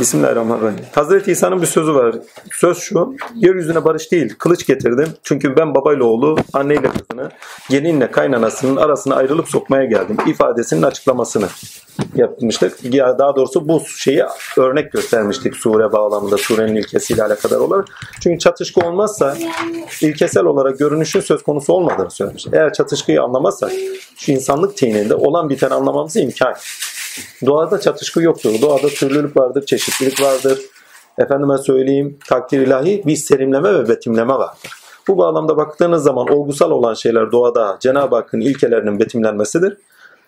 Bismillahirrahmanirrahim. Hazreti İsa'nın bir sözü var. Söz şu. Yeryüzüne barış değil, kılıç getirdim. Çünkü ben babayla oğlu, anneyle kızını, gelinle kaynanasının arasına ayrılıp sokmaya geldim. ifadesinin açıklamasını yapmıştık. Ya daha doğrusu bu şeyi örnek göstermiştik sure bağlamında, surenin ilkesiyle alakadar olarak. Çünkü çatışkı olmazsa ilkesel olarak görünüşün söz konusu olmadığını söylemiş. Eğer çatışkıyı anlamazsak şu insanlık tininde olan biten anlamamız imkan. Doğada çatışkı yoktur. Doğada türlülük vardır, çeşitlilik vardır. Efendime söyleyeyim takdir ilahi bir serimleme ve betimleme vardır. Bu bağlamda baktığınız zaman olgusal olan şeyler doğada Cenab-ı Hakk'ın ilkelerinin betimlenmesidir.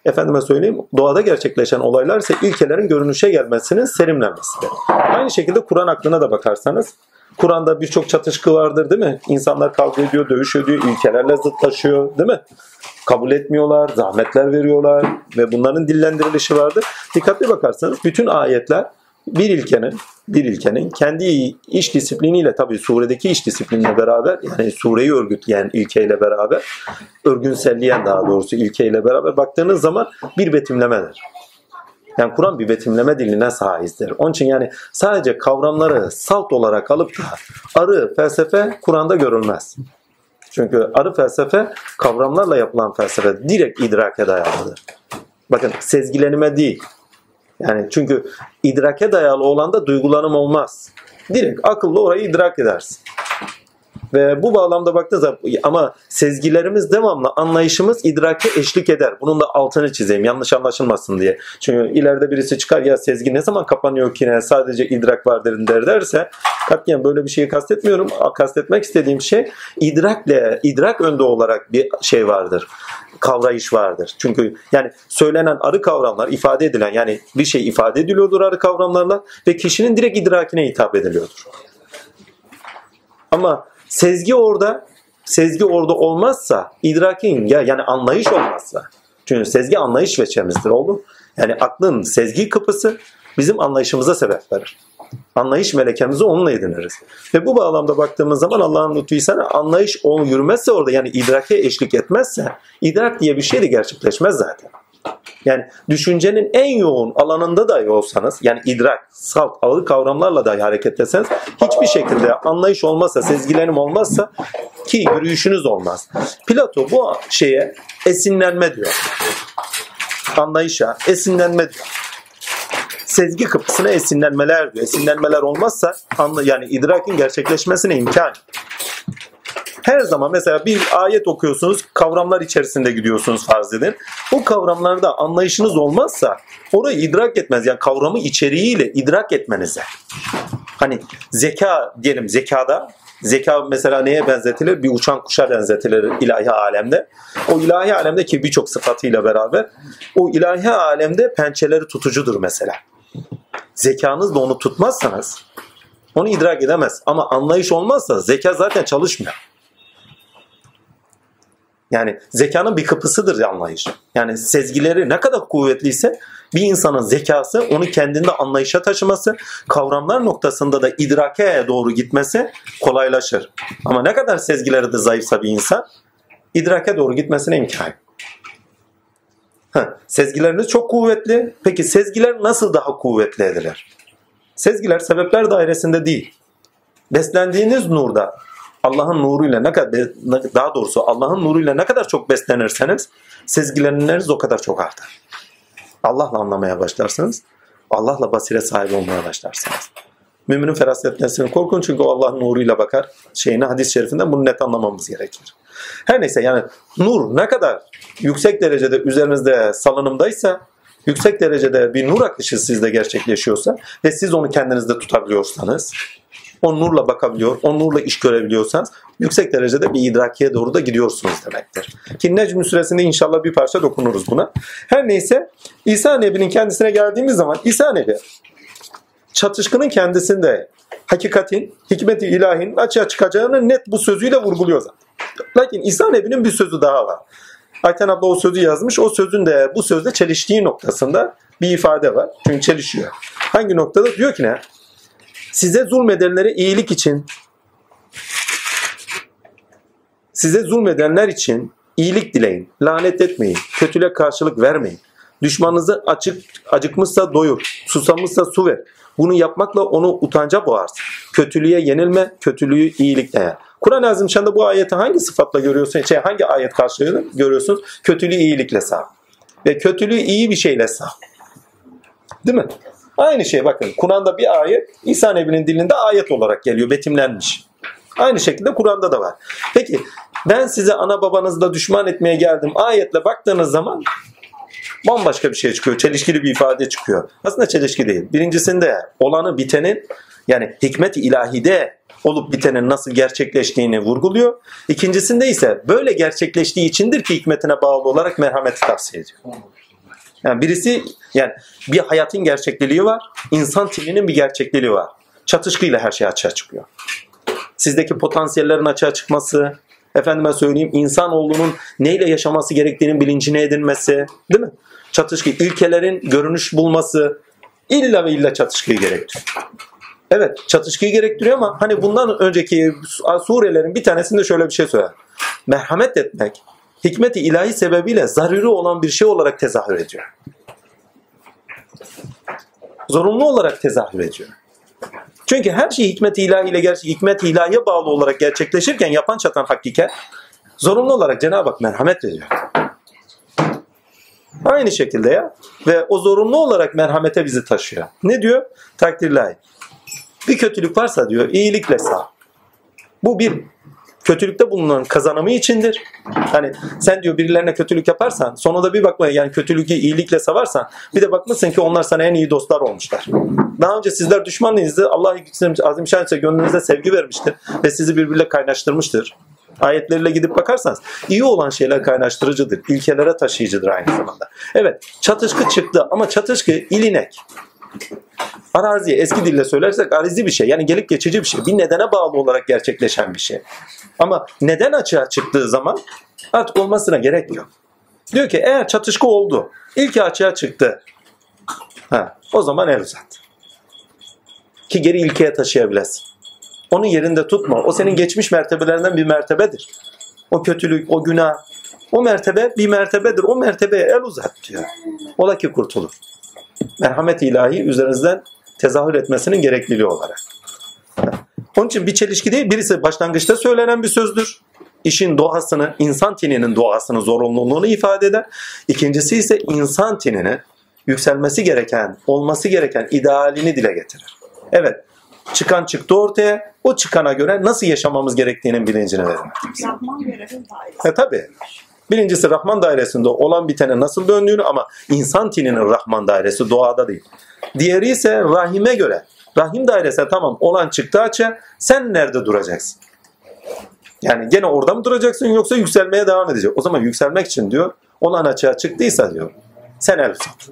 Efendime söyleyeyim doğada gerçekleşen olaylar ise ilkelerin görünüşe gelmesinin serimlenmesidir. Aynı şekilde Kur'an aklına da bakarsanız Kur'an'da birçok çatışkı vardır değil mi? İnsanlar kavga ediyor, dövüş ediyor, ilkelerle zıtlaşıyor değil mi? Kabul etmiyorlar, zahmetler veriyorlar ve bunların dillendirilişi vardır. Dikkatli bakarsanız bütün ayetler bir ilkenin bir ilkenin kendi iş disipliniyle tabii suredeki iş disiplinle beraber yani sureyi örgütleyen ilkeyle beraber örgünselleyen daha doğrusu ilkeyle beraber baktığınız zaman bir betimlemedir. Yani Kur'an bir betimleme diline sahiptir. Onun için yani sadece kavramları salt olarak alıp da arı felsefe Kur'an'da görülmez. Çünkü arı felsefe kavramlarla yapılan felsefe direkt idrake dayalıdır. Bakın sezgilenime değil. Yani çünkü idrake dayalı olan da duygulanım olmaz. Direkt akıllı orayı idrak edersin. Ve bu bağlamda baktığınız zaman ama sezgilerimiz devamlı anlayışımız idrake eşlik eder. Bunun da altını çizeyim yanlış anlaşılmasın diye. Çünkü ileride birisi çıkar ya sezgi ne zaman kapanıyor ki ne sadece idrak vardır der derse katiyen böyle bir şeyi kastetmiyorum. Kastetmek istediğim şey idrakle idrak önde olarak bir şey vardır kavrayış vardır. Çünkü yani söylenen arı kavramlar ifade edilen yani bir şey ifade ediliyordur arı kavramlarla ve kişinin direkt idrakine hitap ediliyordur. Ama Sezgi orada sezgi orada olmazsa idrakin ya yani anlayış olmazsa çünkü sezgi anlayış veçemizdir oldu. Yani aklın sezgi kapısı bizim anlayışımıza sebep verir. Anlayış melekemizi onunla ediniriz. Ve bu bağlamda baktığımız zaman Allah'ın lütfuysa anlayış yürümezse orada yani idrake eşlik etmezse idrak diye bir şey de gerçekleşmez zaten. Yani düşüncenin en yoğun alanında dahi olsanız yani idrak, salt, ağır kavramlarla dahi hareket etseniz hiçbir şekilde anlayış olmazsa, sezgilerim olmazsa ki yürüyüşünüz olmaz. Plato bu şeye esinlenme diyor. Anlayışa esinlenme diyor. Sezgi kapısına esinlenmeler diyor. Esinlenmeler olmazsa yani idrakin gerçekleşmesine imkan her zaman mesela bir ayet okuyorsunuz, kavramlar içerisinde gidiyorsunuz farz edin. O kavramlarda anlayışınız olmazsa orayı idrak etmez. Yani kavramı içeriğiyle idrak etmenize. Hani zeka diyelim zekada Zeka mesela neye benzetilir? Bir uçan kuşa benzetilir ilahi alemde. O ilahi alemdeki birçok sıfatıyla beraber o ilahi alemde pençeleri tutucudur mesela. Zekanız da onu tutmazsanız onu idrak edemez. Ama anlayış olmazsa zeka zaten çalışmıyor. Yani zekanın bir kapısıdır anlayış. Yani sezgileri ne kadar kuvvetliyse bir insanın zekası onu kendinde anlayışa taşıması, kavramlar noktasında da idrake doğru gitmesi kolaylaşır. Ama ne kadar sezgileri de zayıfsa bir insan idrake doğru gitmesine imkan Sezgileriniz çok kuvvetli. Peki sezgiler nasıl daha kuvvetli edilir? Sezgiler sebepler dairesinde değil. Beslendiğiniz nurda Allah'ın nuruyla ne kadar daha doğrusu Allah'ın nuruyla ne kadar çok beslenirseniz sezgileriniz o kadar çok artar. Allah'la anlamaya başlarsınız. Allah'la basire sahibi olmaya başlarsınız. Müminin ferasetmesini korkun çünkü o Allah'ın nuruyla bakar. Şeyini hadis-i şerifinden bunu net anlamamız gerekir. Her neyse yani nur ne kadar yüksek derecede üzerinizde salınımdaysa yüksek derecede bir nur akışı sizde gerçekleşiyorsa ve siz onu kendinizde tutabiliyorsanız o nurla bakabiliyor, o nurla iş görebiliyorsanız yüksek derecede bir idrakiye doğru da gidiyorsunuz demektir. Ki Necm süresinde inşallah bir parça dokunuruz buna. Her neyse İsa Nebi'nin kendisine geldiğimiz zaman İsa Nebi çatışkının kendisinde hakikatin, hikmeti ilahinin açığa çıkacağını net bu sözüyle vurguluyor zaten. Lakin İsa Nebi'nin bir sözü daha var. Ayten abla o sözü yazmış. O sözün de bu sözde çeliştiği noktasında bir ifade var. Çünkü çelişiyor. Hangi noktada? Diyor ki ne? Size zulmedenlere iyilik için size zulmedenler için iyilik dileyin. Lanet etmeyin. Kötüle karşılık vermeyin. Düşmanınızı açık, acıkmışsa doyur, susamışsa su ver. Bunu yapmakla onu utanca boğarsın. Kötülüğe yenilme, kötülüğü iyilikle yer. Kur'an-ı Azimşan'da bu ayeti hangi sıfatla görüyorsun? Şey, hangi ayet karşılığını görüyorsunuz? Kötülüğü iyilikle sağ. Ve kötülüğü iyi bir şeyle sağ. Değil mi? Aynı şey bakın. Kur'an'da bir ayet İsa Nebi'nin dilinde ayet olarak geliyor, betimlenmiş. Aynı şekilde Kur'an'da da var. Peki ben size ana babanızla düşman etmeye geldim. Ayetle baktığınız zaman bambaşka bir şey çıkıyor. Çelişkili bir ifade çıkıyor. Aslında çelişki değil. Birincisinde olanı bitenin yani hikmet-i ilahide olup bitenin nasıl gerçekleştiğini vurguluyor. İkincisinde ise böyle gerçekleştiği içindir ki hikmetine bağlı olarak merhameti tavsiye ediyor. Yani birisi yani bir hayatın gerçekliliği var. insan tipinin bir gerçekliliği var. Çatışkıyla her şey açığa çıkıyor. Sizdeki potansiyellerin açığa çıkması, efendime söyleyeyim insanoğlunun neyle yaşaması gerektiğinin bilincine edinmesi, değil mi? Çatışkı, ilkelerin görünüş bulması illa ve illa çatışkıyı gerektiriyor. Evet çatışkıyı gerektiriyor ama hani bundan önceki surelerin bir tanesinde şöyle bir şey söyler. Merhamet etmek hikmeti ilahi sebebiyle zaruri olan bir şey olarak tezahür ediyor. Zorunlu olarak tezahür ediyor. Çünkü her şey hikmet ilahiyle gerçek hikmet ilahiye bağlı olarak gerçekleşirken yapan çatan hakikat zorunlu olarak Cenab-ı Hak merhamet ediyor. Aynı şekilde ya. Ve o zorunlu olarak merhamete bizi taşıyor. Ne diyor? Takdirlahi. Bir kötülük varsa diyor iyilikle sağ. Bu bir kötülükte bulunan kazanımı içindir. Hani sen diyor birilerine kötülük yaparsan sonunda bir bakma yani kötülüğü iyilikle savarsan bir de bakmışsın ki onlar sana en iyi dostlar olmuşlar. Daha önce sizler düşmanlıyızdı. Allah azim ise gönlünüze sevgi vermiştir ve sizi birbirle kaynaştırmıştır. Ayetleriyle gidip bakarsanız iyi olan şeyler kaynaştırıcıdır. ilkelere taşıyıcıdır aynı zamanda. Evet çatışkı çıktı ama çatışkı ilinek. Arazi eski dille söylersek arizi bir şey. Yani gelip geçici bir şey. Bir nedene bağlı olarak gerçekleşen bir şey. Ama neden açığa çıktığı zaman artık olmasına gerek yok. Diyor ki eğer çatışkı oldu, ilk açığa çıktı. Ha, o zaman el uzat. Ki geri ilkeye taşıyabilesin. Onun yerinde tutma. O senin geçmiş mertebelerinden bir mertebedir. O kötülük, o günah, o mertebe bir mertebedir. O mertebeye el uzat diyor. Ola ki kurtulur. Merhamet ilahi üzerinizden tezahür etmesinin gerekliliği olarak. Onun için bir çelişki değil. Birisi başlangıçta söylenen bir sözdür. İşin doğasını, insan tininin doğasını, zorunluluğunu ifade eder. İkincisi ise insan tinini yükselmesi gereken, olması gereken idealini dile getirir. Evet, çıkan çıktı ortaya. O çıkana göre nasıl yaşamamız gerektiğinin bilincini verir. Rahman görevin E tabi. Birincisi Rahman dairesinde olan bitene nasıl döndüğünü ama insan tininin Rahman dairesi doğada değil. Diğeri ise rahime göre. Rahim dairesi tamam olan çıktı açı sen nerede duracaksın? Yani gene orada mı duracaksın yoksa yükselmeye devam edecek. O zaman yükselmek için diyor olan açığa çıktıysa diyor sen el tut.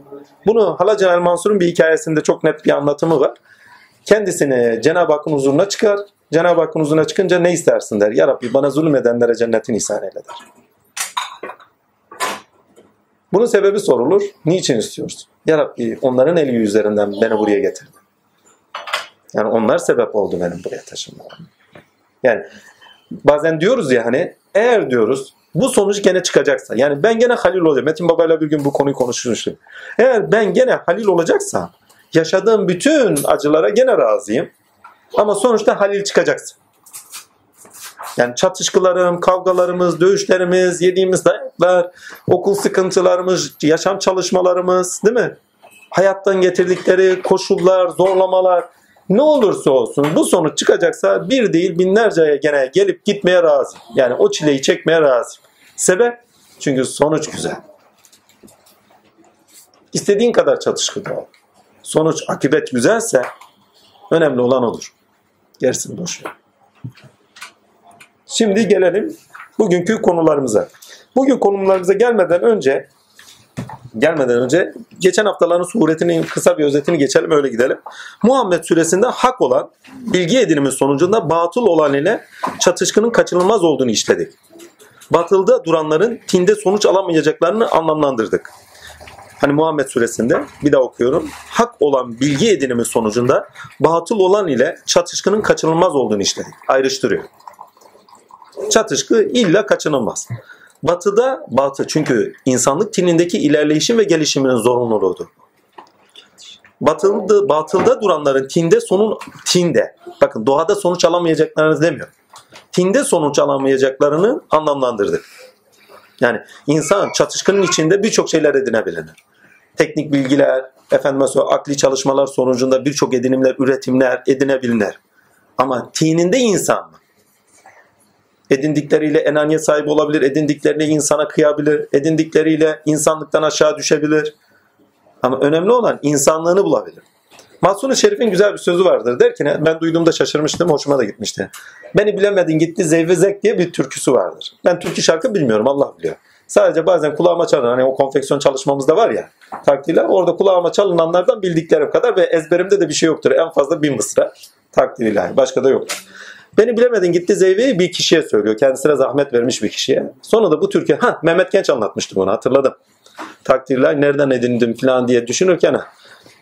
Bunu Halacan el Mansur'un bir hikayesinde çok net bir anlatımı var. Kendisini Cenab-ı Hakk'ın huzuruna çıkar. Cenab-ı Hakk'ın huzuruna çıkınca ne istersin der. Ya Rabbi bana zulmedenlere cennetin ihsan eyle der. Bunun sebebi sorulur. Niçin istiyorsun? Ya Rabbi onların eli üzerinden beni buraya getirdi. Yani onlar sebep oldu benim buraya taşınmama. Yani bazen diyoruz ya hani eğer diyoruz bu sonuç gene çıkacaksa yani ben gene Halil olacağım. Metin Baba'yla bir gün bu konuyu konuşmuştum. Eğer ben gene Halil olacaksa yaşadığım bütün acılara gene razıyım. Ama sonuçta Halil çıkacaksın. Yani çatışkılarım, kavgalarımız, dövüşlerimiz, yediğimiz dayaklar, okul sıkıntılarımız, yaşam çalışmalarımız değil mi? Hayattan getirdikleri koşullar, zorlamalar ne olursa olsun bu sonuç çıkacaksa bir değil binlerce gene gelip gitmeye razı. Yani o çileyi çekmeye razı. Sebep? Çünkü sonuç güzel. İstediğin kadar çatışkıda ol. Sonuç, akıbet güzelse önemli olan olur. Gerisi boş. Şimdi gelelim bugünkü konularımıza. Bugün konularımıza gelmeden önce gelmeden önce geçen haftaların suretinin kısa bir özetini geçelim öyle gidelim. Muhammed suresinde hak olan bilgi edinimi sonucunda batıl olan ile çatışkının kaçınılmaz olduğunu işledik. Batılda duranların tinde sonuç alamayacaklarını anlamlandırdık. Hani Muhammed suresinde bir daha okuyorum. Hak olan bilgi edinimi sonucunda batıl olan ile çatışkının kaçınılmaz olduğunu işledik. Ayrıştırıyor. Çatışkı illa kaçınılmaz. Batıda, batı çünkü insanlık tinindeki ilerleyişin ve gelişiminin zorunluluğudur. Batılda, batılda duranların tinde sonun tinde. Bakın doğada sonuç alamayacaklarını demiyor. Tinde sonuç alamayacaklarını anlamlandırdık. Yani insan çatışkının içinde birçok şeyler edinebilir. Teknik bilgiler, efendim mesela akli çalışmalar sonucunda birçok edinimler, üretimler edinebilirler. Ama tininde insan mı? Edindikleriyle enaniyet sahibi olabilir, edindiklerini insana kıyabilir, edindikleriyle insanlıktan aşağı düşebilir. Ama önemli olan insanlığını bulabilir. Mahsuni Şerif'in güzel bir sözü vardır. Der ki ben duyduğumda şaşırmıştım, hoşuma da gitmişti. Beni bilemedin gitti zevvezek diye bir türküsü vardır. Ben türkü şarkı bilmiyorum Allah biliyor. Sadece bazen kulağıma çalın. Hani o konfeksiyon çalışmamızda var ya takdirler. Orada kulağıma çalınanlardan bildiklerim kadar ve ezberimde de bir şey yoktur. En fazla bir mısra takdir ilahi. Başka da yoktur. Beni bilemedin gitti zeyveyi bir kişiye söylüyor. Kendisine zahmet vermiş bir kişiye. Sonra da bu türkü, ha Mehmet Genç anlatmıştı bunu hatırladım. Takdirler nereden edindim falan diye düşünürken ha.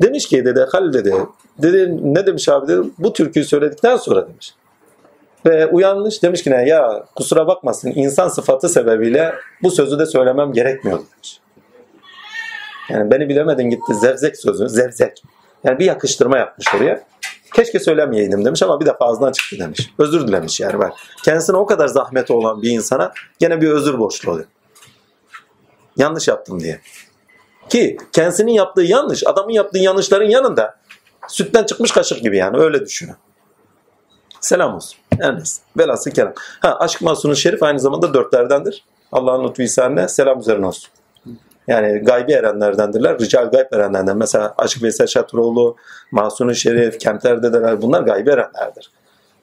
Demiş ki dedi Halil dedi. Dedi ne demiş abi dedi. Bu türküyü söyledikten sonra demiş. Ve uyanmış demiş ki ne ya kusura bakmasın insan sıfatı sebebiyle bu sözü de söylemem gerekmiyor demiş. Yani beni bilemedin gitti zevzek sözü zevzek. Yani bir yakıştırma yapmış oraya. Keşke söylemeyeydim demiş ama bir defa ağzından çıktı demiş. Özür dilemiş yani bak. Kendisine o kadar zahmeti olan bir insana gene bir özür borçlu oluyor. Yanlış yaptım diye. Ki kendisinin yaptığı yanlış, adamın yaptığı yanlışların yanında sütten çıkmış kaşık gibi yani öyle düşünün. Selam olsun. Yani velhasıl kelam. Ha, aşk masunu şerif aynı zamanda dörtlerdendir. Allah'ın lütfu ihsanına selam üzerine olsun. Yani gaybi erenlerdendirler. Rical gayb erenlerden. Mesela Aşık Veysel Şatıroğlu, Masunu Şerif, Kemter Dedeler bunlar gaybi erenlerdir.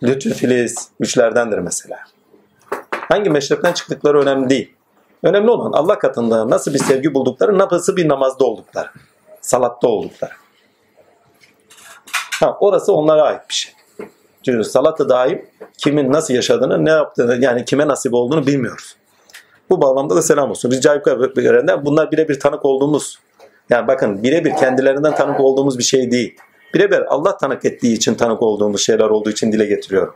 Lütfü Filiz üçlerdendir mesela. Hangi meşrepten çıktıkları önemli değil. Önemli olan Allah katında nasıl bir sevgi buldukları, nasıl bir namazda oldukları. Salatta oldukları. Ha, orası onlara ait bir şey. Çünkü salatı daim kimin nasıl yaşadığını, ne yaptığını, yani kime nasip olduğunu bilmiyoruz. Bu bağlamda da selam olsun. Rica görenler bunlar birebir tanık olduğumuz, yani bakın birebir kendilerinden tanık olduğumuz bir şey değil. Birebir Allah tanık ettiği için tanık olduğumuz şeyler olduğu için dile getiriyorum.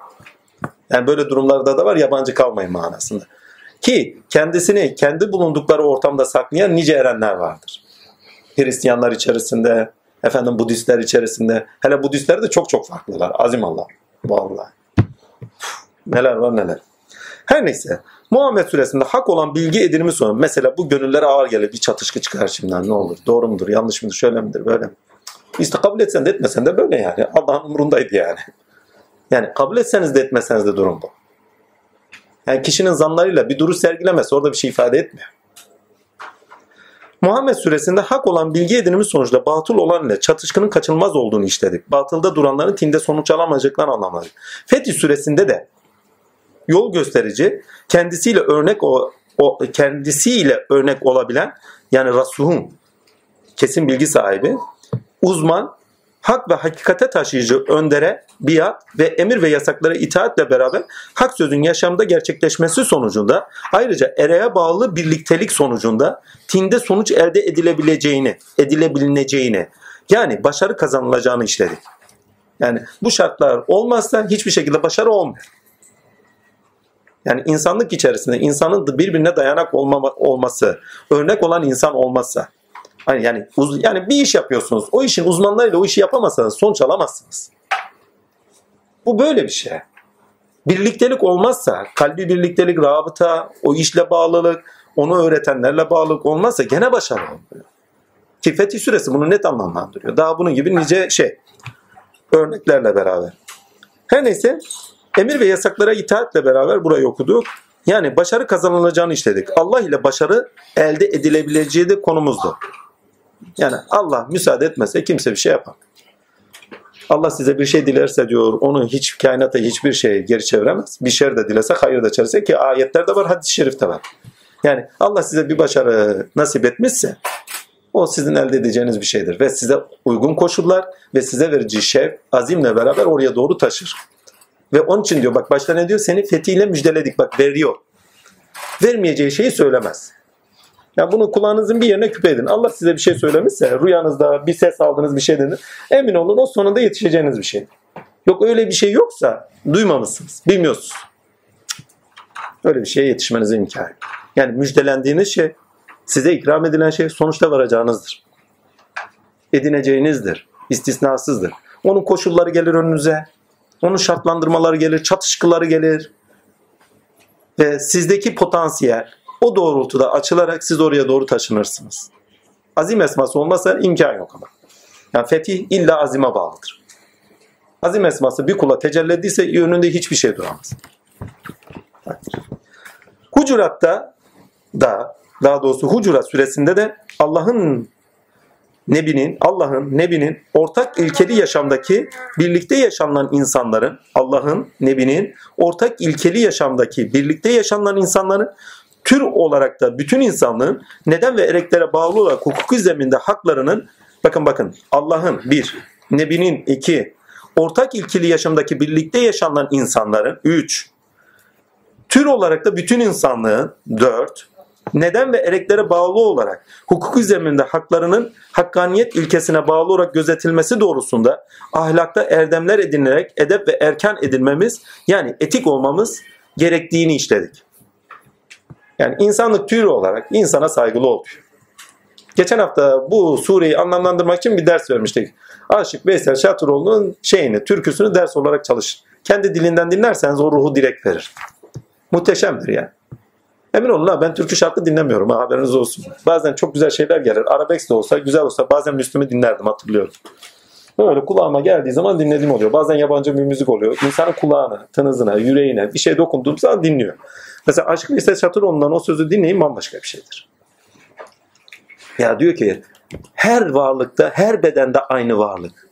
Yani böyle durumlarda da var yabancı kalmayın manasında. Ki kendisini kendi bulundukları ortamda saklayan nice erenler vardır. Hristiyanlar içerisinde, efendim Budistler içerisinde. Hele Budistler de çok çok farklılar. Azim Allah. Vallahi. Neler var neler. Her neyse. Muhammed suresinde hak olan bilgi edinimi sonra mesela bu gönüllere ağır gelir bir çatışkı çıkar şimdiden ne olur doğru mudur yanlış mıdır şöyle midir böyle mi? İşte kabul etsen de etmesen de böyle yani Allah'ın umurundaydı yani. Yani kabul etseniz de etmeseniz de durum bu. Yani kişinin zanlarıyla bir duruş sergilemesi orada bir şey ifade etmiyor. Muhammed suresinde hak olan bilgi edinimi sonucunda batıl olan ile çatışkının kaçınılmaz olduğunu işledik. Batılda duranların tinde sonuç alamayacaklar anlamadık. Fetih suresinde de yol gösterici, kendisiyle örnek o, o kendisiyle örnek olabilen yani rasuhun kesin bilgi sahibi, uzman, hak ve hakikate taşıyıcı öndere, biat ve emir ve yasaklara itaatle beraber hak sözün yaşamda gerçekleşmesi sonucunda ayrıca ereğe bağlı birliktelik sonucunda tinde sonuç elde edilebileceğini, edilebileceğini yani başarı kazanılacağını işledik. Yani bu şartlar olmazsa hiçbir şekilde başarı olmuyor. Yani insanlık içerisinde insanın birbirine dayanak olmama, olması, örnek olan insan olmazsa Hani yani uz, yani bir iş yapıyorsunuz. O işin uzmanlarıyla o işi yapamazsanız sonuç alamazsınız. Bu böyle bir şey. Birliktelik olmazsa, kalbi birliktelik, rabıta, o işle bağlılık, onu öğretenlerle bağlılık olmazsa gene başarı olmuyor. Ki Fetih bunu net anlamlandırıyor. Daha bunun gibi nice şey örneklerle beraber. Her neyse emir ve yasaklara itaatle beraber burayı okuduk. Yani başarı kazanılacağını işledik. Allah ile başarı elde edilebileceği de konumuzdu. Yani Allah müsaade etmezse kimse bir şey yapar. Allah size bir şey dilerse diyor onu hiç kainata hiçbir şey geri çeviremez. Bir şer de dilese hayır da çevirse ki ayetlerde var hadis-i şerifte var. Yani Allah size bir başarı nasip etmişse o sizin elde edeceğiniz bir şeydir. Ve size uygun koşullar ve size vereceği şev azimle beraber oraya doğru taşır. Ve onun için diyor bak başta ne diyor? Seni fethiyle müjdeledik. Bak veriyor. Vermeyeceği şeyi söylemez. Yani bunu kulağınızın bir yerine küpe edin. Allah size bir şey söylemişse, rüyanızda bir ses aldınız bir şey dediniz. Emin olun o sonunda yetişeceğiniz bir şey. Yok öyle bir şey yoksa duymamışsınız, bilmiyorsunuz. Öyle bir şeye yetişmenize imkan yok. Yani müjdelendiğiniz şey, size ikram edilen şey sonuçta varacağınızdır. Edineceğinizdir. istisnasızdır. Onun koşulları gelir önünüze. Onun şartlandırmaları gelir, çatışkıları gelir. Ve sizdeki potansiyel o doğrultuda açılarak siz oraya doğru taşınırsınız. Azim esması olmasa imkan yok ama. Yani fetih illa azime bağlıdır. Azim esması bir kula tecelli ediyse önünde hiçbir şey duramaz. Hucurat'ta da daha doğrusu Hucurat suresinde de Allah'ın Nebi'nin, Allah'ın, Nebi'nin ortak ilkeli yaşamdaki birlikte yaşanılan insanların, Allah'ın, Nebi'nin ortak ilkeli yaşamdaki birlikte yaşanılan insanların tür olarak da bütün insanlığın neden ve ereklere bağlı olarak hukuki zeminde haklarının bakın bakın Allah'ın bir, Nebi'nin iki, ortak ilkeli yaşamdaki birlikte yaşanan insanların üç, tür olarak da bütün insanlığın dört, neden ve ereklere bağlı olarak hukuki zeminde haklarının hakkaniyet ilkesine bağlı olarak gözetilmesi doğrusunda ahlakta erdemler edinilerek edep ve erken edilmemiz yani etik olmamız gerektiğini işledik. Yani insanlık türü olarak insana saygılı ol Geçen hafta bu sureyi anlamlandırmak için bir ders vermiştik. Aşık Veysel Şatıroğlu'nun şeyini, türküsünü ders olarak çalış. Kendi dilinden dinlerseniz o ruhu direkt verir. Muhteşemdir yani. Emin olun ben türkü şarkı dinlemiyorum ha haberiniz olsun. Bazen çok güzel şeyler gelir. Arabesk de olsa güzel olsa bazen Müslüm'ü dinlerdim hatırlıyorum. Böyle kulağıma geldiği zaman dinlediğim oluyor. Bazen yabancı bir müzik oluyor. İnsanın kulağına, tınızına, yüreğine bir şey dokunduğum zaman dinliyor. Mesela Aşk Veysel Çatıroğlu'ndan o sözü dinleyin bambaşka bir şeydir. Ya diyor ki her varlıkta, her bedende aynı varlık.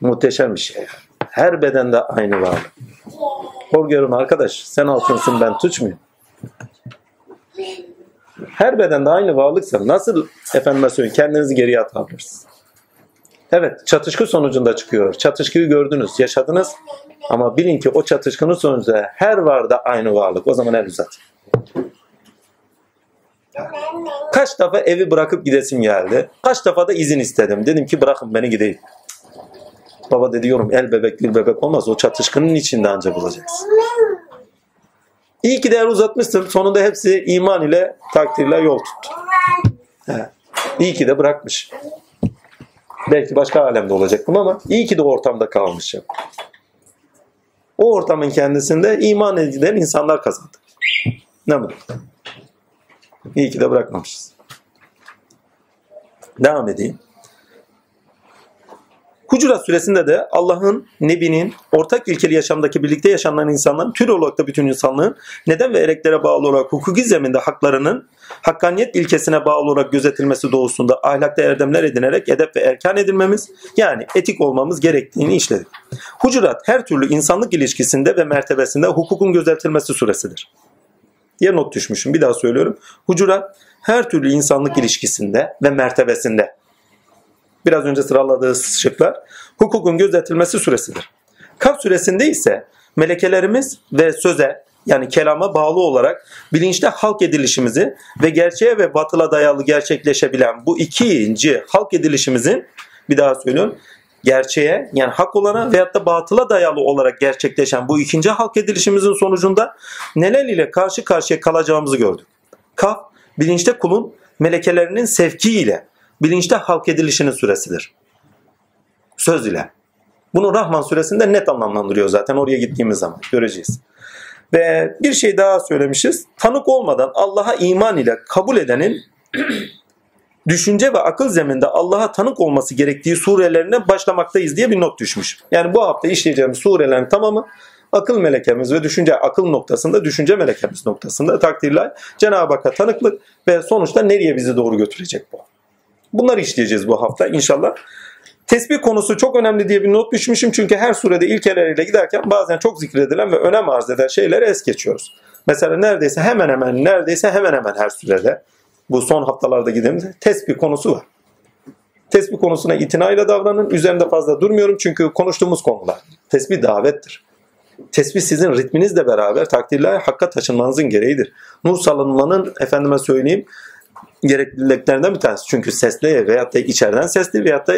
Muhteşem bir şey. Her bedende aynı varlık. Korkuyorum arkadaş sen altınsın ben tuç muyum? Her bedende aynı varlıksa nasıl efendime söyleyeyim kendinizi geriye atabilirsiniz? Evet çatışkı sonucunda çıkıyor. Çatışkıyı gördünüz, yaşadınız ama bilin ki o çatışkının sonucunda her varda aynı varlık. O zaman el uzat. Kaç defa evi bırakıp gidesim geldi. Kaç defa da izin istedim. Dedim ki bırakın beni gideyim. Baba dedi diyorum el bebek bir bebek olmaz. O çatışkının içinde ancak bulacaksın. İyi ki de el uzatmışsın. Sonunda hepsi iman ile takdirle yol tuttu. He. İyi ki de bırakmış. Belki başka alemde olacaktım ama iyi ki de ortamda kalmışım. O ortamın kendisinde iman edilen insanlar kazandı. Ne mutlu. İyi ki de bırakmamışız. Devam edeyim. Hucurat suresinde de Allah'ın, Nebi'nin, ortak ilkeli yaşamdaki birlikte yaşanan insanların, tür olarak da bütün insanlığın neden ve ereklere bağlı olarak hukuki zeminde haklarının hakkaniyet ilkesine bağlı olarak gözetilmesi doğusunda ahlakta erdemler edinerek edep ve erkan edilmemiz yani etik olmamız gerektiğini işledik. Hucurat her türlü insanlık ilişkisinde ve mertebesinde hukukun gözetilmesi suresidir. Diye not düşmüşüm bir daha söylüyorum. Hucurat her türlü insanlık ilişkisinde ve mertebesinde biraz önce sıraladığı şıklar hukukun gözetilmesi süresidir. Kaf süresinde ise melekelerimiz ve söze yani kelama bağlı olarak bilinçte halk edilişimizi ve gerçeğe ve batıla dayalı gerçekleşebilen bu ikinci halk edilişimizin bir daha söylüyorum gerçeğe yani hak olana veyahut da batıla dayalı olarak gerçekleşen bu ikinci halk edilişimizin sonucunda neler ile karşı karşıya kalacağımızı gördük. Kaf bilinçte kulun melekelerinin sevki ile bilinçte halk edilişinin süresidir. Söz ile. Bunu Rahman suresinde net anlamlandırıyor zaten oraya gittiğimiz zaman göreceğiz. Ve bir şey daha söylemişiz. Tanık olmadan Allah'a iman ile kabul edenin düşünce ve akıl zeminde Allah'a tanık olması gerektiği surelerine başlamaktayız diye bir not düşmüş. Yani bu hafta işleyeceğimiz surelerin tamamı akıl melekemiz ve düşünce akıl noktasında, düşünce melekemiz noktasında takdirler Cenab-ı Hakk'a tanıklık ve sonuçta nereye bizi doğru götürecek bu. Bunları işleyeceğiz bu hafta inşallah. Tesbih konusu çok önemli diye bir not düşmüşüm çünkü her surede ilkeleriyle giderken bazen çok zikredilen ve önem arz eden şeyleri es geçiyoruz. Mesela neredeyse hemen hemen neredeyse hemen hemen her surede bu son haftalarda gidemizde tesbih konusu var. Tesbih konusuna itinayla davranın. Üzerinde fazla durmuyorum çünkü konuştuğumuz konular. Tesbih davettir. Tesbih sizin ritminizle beraber takdirle hakka taşınmanızın gereğidir. Nur salınmanın efendime söyleyeyim gerekliliklerinden bir tanesi. Çünkü sesli veyahut da içeriden sesli veyahut da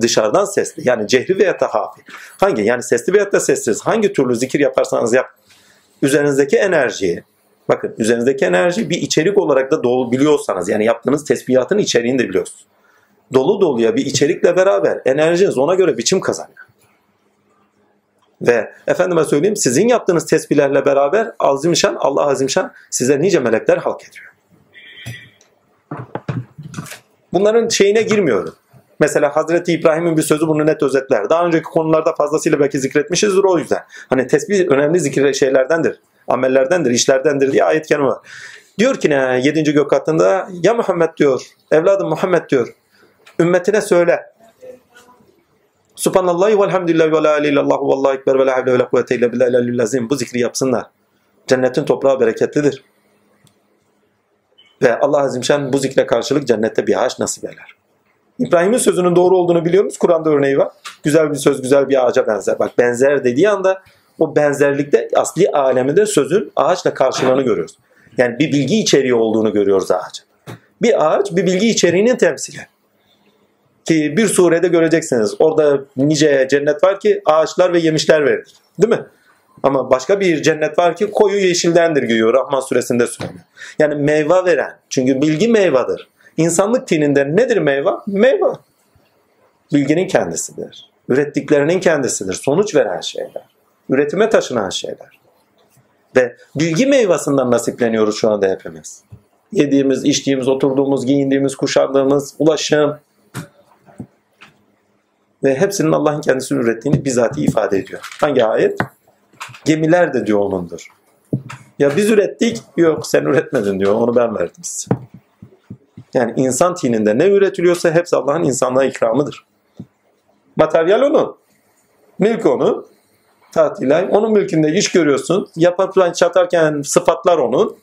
dışarıdan sesli. Yani cehri veyahut da hafi. Hangi? Yani sesli veyahut da sessiz. Hangi türlü zikir yaparsanız yap. Üzerinizdeki enerjiyi, Bakın üzerinizdeki enerji bir içerik olarak da dolu biliyorsanız yani yaptığınız tesbihatın içeriğini de biliyorsunuz. Dolu doluya bir içerikle beraber enerjiniz ona göre biçim kazanıyor. Ve efendime söyleyeyim sizin yaptığınız tesbihlerle beraber Azimşan, Allah Azimşan size nice melekler halk ediyor. Bunların şeyine girmiyorum. Mesela Hazreti İbrahim'in bir sözü bunu net özetler. Daha önceki konularda fazlasıyla belki zikretmişizdir o yüzden. Hani tesbih önemli zikir şeylerdendir, amellerdendir, işlerdendir diye ayet kelime var. Diyor ki ne 7. gök katında ya Muhammed diyor, evladım Muhammed diyor. Ümmetine söyle. Subhanallahi velhamdülillahi ve la ilahe illallah vallahu ekber ve la havle ve la kuvvete illa billahi azim. Bu zikri yapsınlar. Cennetin toprağı bereketlidir. Ve Allah Azimşan bu zikre karşılık cennette bir ağaç nasip eder. İbrahim'in sözünün doğru olduğunu biliyor musunuz? Kur'an'da örneği var. Güzel bir söz güzel bir ağaca benzer. Bak benzer dediği anda o benzerlikte asli aleminde sözün ağaçla karşılığını görüyoruz. Yani bir bilgi içeriği olduğunu görüyoruz ağacın. Bir ağaç bir bilgi içeriğinin temsili. Ki bir surede göreceksiniz. Orada nice cennet var ki ağaçlar ve yemişler verir. Değil mi? Ama başka bir cennet var ki koyu yeşildendir diyor Rahman suresinde söylüyor. Yani meyve veren. Çünkü bilgi meyvadır. İnsanlık tininde nedir meyve? Meyve. Bilginin kendisidir. Ürettiklerinin kendisidir. Sonuç veren şeyler. Üretime taşınan şeyler. Ve bilgi meyvasından nasipleniyoruz şu anda hepimiz. Yediğimiz, içtiğimiz, oturduğumuz, giyindiğimiz, kuşandığımız, ulaşım, ve hepsinin Allah'ın kendisini ürettiğini bizatihi ifade ediyor. Hangi ayet? Gemiler de diyor onundur. Ya biz ürettik, yok sen üretmedin diyor, onu ben verdim size. Yani insan tininde ne üretiliyorsa hepsi Allah'ın insanlığa ikramıdır. Materyal onun. Mülk onun. Tatilay. Onun mülkünde iş görüyorsun. Yapıp çatarken sıfatlar onun.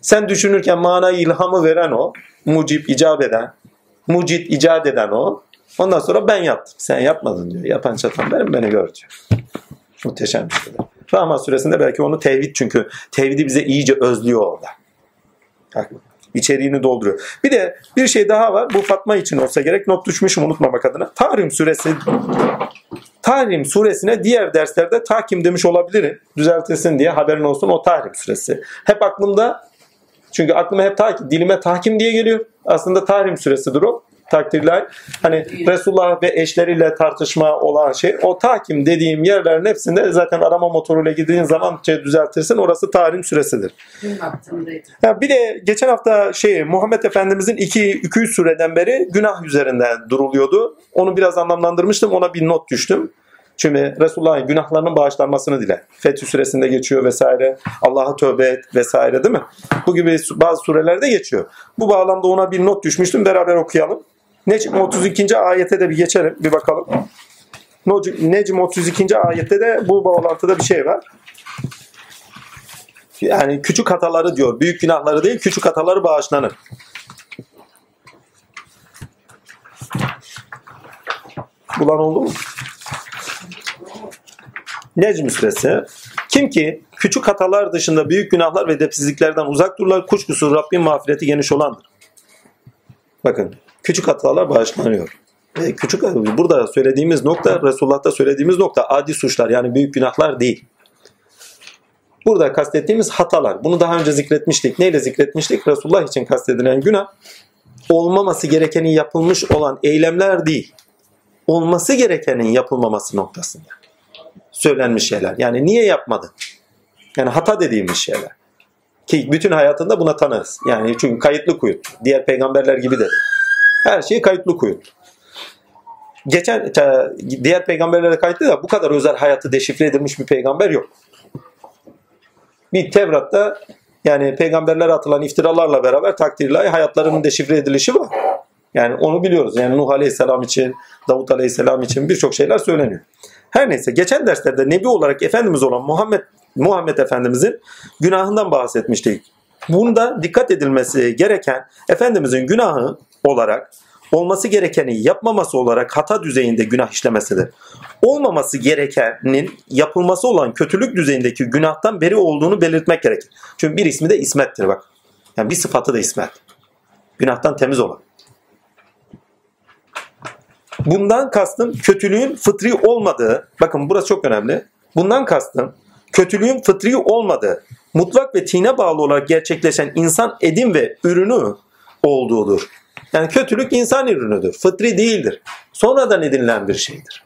Sen düşünürken manayı ilhamı veren o. Mucip icap eden. Mucit icat eden o. Ondan sonra ben yaptım. Sen yapmadın diyor. Yapan çatan benim beni gör diyor. Muhteşem bir şey. Rahman suresinde belki onu tevhid çünkü tevhidi bize iyice özlüyor orada. İçeriğini dolduruyor. Bir de bir şey daha var. Bu Fatma için olsa gerek. Not düşmüşüm unutmamak adına. Tahrim suresi Tahrim suresine diğer derslerde takim demiş olabilirim. Düzeltilsin diye haberin olsun o Tahrim suresi. Hep aklımda çünkü aklıma hep takim, dilime tahkim diye geliyor. Aslında Tahrim suresidir o takdirler hani Resulullah ve eşleriyle tartışma olan şey o takim dediğim yerlerin hepsinde zaten arama motoruyla gittiğin zaman şey düzeltirsin orası tarihim süresidir. Ya bir de geçen hafta şey Muhammed Efendimizin iki, iki üç süreden beri günah üzerinden duruluyordu. Onu biraz anlamlandırmıştım ona bir not düştüm. Çünkü Resulullah'ın günahlarının bağışlanmasını dile. Fetih süresinde geçiyor vesaire. Allah'a tövbe et vesaire değil mi? Bu gibi bazı surelerde geçiyor. Bu bağlamda ona bir not düşmüştüm. Beraber okuyalım. Necm 32. ayete de bir geçelim. Bir bakalım. Necm 32. ayette de bu bağlantıda bir şey var. Yani küçük hataları diyor. Büyük günahları değil, küçük hataları bağışlanır. Bulan oldu mu? Necm suresi. Kim ki küçük hatalar dışında büyük günahlar ve depsizliklerden uzak dururlar, kuşkusuz Rabbin mağfireti geniş olandır. Bakın küçük hatalar bağışlanıyor. E, küçük burada söylediğimiz nokta Resulullah'ta söylediğimiz nokta adi suçlar yani büyük günahlar değil. Burada kastettiğimiz hatalar. Bunu daha önce zikretmiştik. Neyle zikretmiştik? Resulullah için kastedilen günah olmaması gerekenin yapılmış olan eylemler değil. Olması gerekenin yapılmaması noktasında söylenmiş şeyler. Yani niye yapmadı? Yani hata dediğimiz şeyler. Ki bütün hayatında buna tanırız. Yani çünkü kayıtlı kuyut. Diğer peygamberler gibi de. Her şeyi kayıtlı kuyut. Geçen diğer peygamberlere kayıtlı da bu kadar özel hayatı deşifre edilmiş bir peygamber yok. Bir Tevrat'ta yani peygamberlere atılan iftiralarla beraber takdirle hayatlarının deşifre edilişi var. Yani onu biliyoruz. Yani Nuh Aleyhisselam için, Davut Aleyhisselam için birçok şeyler söyleniyor. Her neyse geçen derslerde Nebi olarak Efendimiz olan Muhammed Muhammed Efendimizin günahından bahsetmiştik. Bunda dikkat edilmesi gereken Efendimizin günahı olarak olması gerekeni yapmaması olarak hata düzeyinde günah işlemesidir. Olmaması gerekenin yapılması olan kötülük düzeyindeki günahtan beri olduğunu belirtmek gerekir. Çünkü bir ismi de ismettir bak. Yani bir sıfatı da ismet. Günahtan temiz olan. Bundan kastım kötülüğün fıtri olmadığı, bakın burası çok önemli. Bundan kastım kötülüğün fıtri olmadığı, mutlak ve tine bağlı olarak gerçekleşen insan edim ve ürünü olduğudur. Yani kötülük insan ürünüdür. Fıtri değildir. Sonradan edinilen bir şeydir.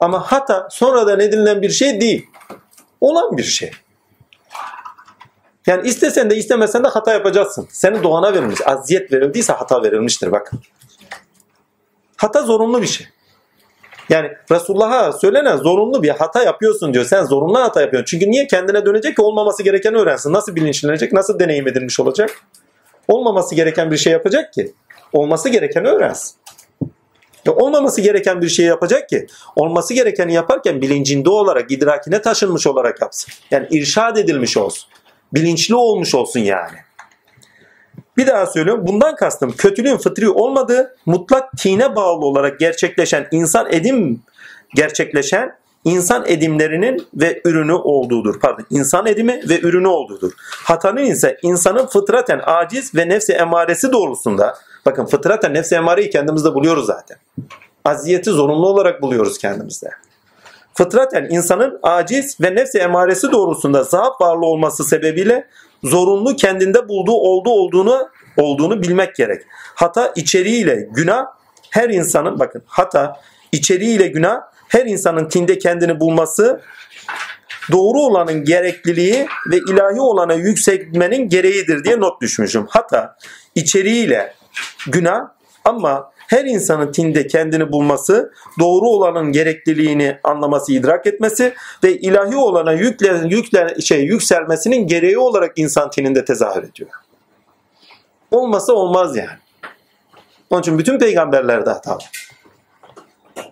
Ama hata sonradan edinilen bir şey değil. Olan bir şey. Yani istesen de istemesen de hata yapacaksın. Senin doğana verilmiş. Aziyet verildiyse hata verilmiştir bakın. Hata zorunlu bir şey. Yani Resulullah'a söylenen zorunlu bir hata yapıyorsun diyor. Sen zorunlu hata yapıyorsun. Çünkü niye kendine dönecek ki olmaması gerekeni öğrensin. Nasıl bilinçlenecek? Nasıl deneyim edilmiş olacak? Olmaması gereken bir şey yapacak ki. Olması gerekeni öğrensin. Ya olmaması gereken bir şey yapacak ki olması gerekeni yaparken bilincinde olarak, idrakine taşınmış olarak yapsın. Yani irşad edilmiş olsun. Bilinçli olmuş olsun yani. Bir daha söylüyorum. Bundan kastım kötülüğün fıtri olmadığı, mutlak tine bağlı olarak gerçekleşen insan edim gerçekleşen insan edimlerinin ve ürünü olduğudur. Pardon, insan edimi ve ürünü olduğudur. Hatanın ise insanın fıtraten aciz ve nefsi emaresi doğrultusunda bakın fıtraten nefsi emareyi kendimizde buluyoruz zaten. Aziyeti zorunlu olarak buluyoruz kendimizde. Fıtraten insanın aciz ve nefsi emaresi doğrultusunda zaaf varlığı olması sebebiyle zorunlu kendinde bulduğu oldu olduğunu olduğunu bilmek gerek. Hata içeriğiyle günah her insanın bakın hata içeriğiyle günah her insanın tinde kendini bulması doğru olanın gerekliliği ve ilahi olana yükseltmenin gereğidir diye not düşmüşüm. Hata içeriğiyle günah ama her insanın tinde kendini bulması, doğru olanın gerekliliğini anlaması, idrak etmesi ve ilahi olana yükle, yükle, şey, yükselmesinin gereği olarak insan tininde tezahür ediyor. Olmasa olmaz yani. Onun için bütün peygamberler de hatalı.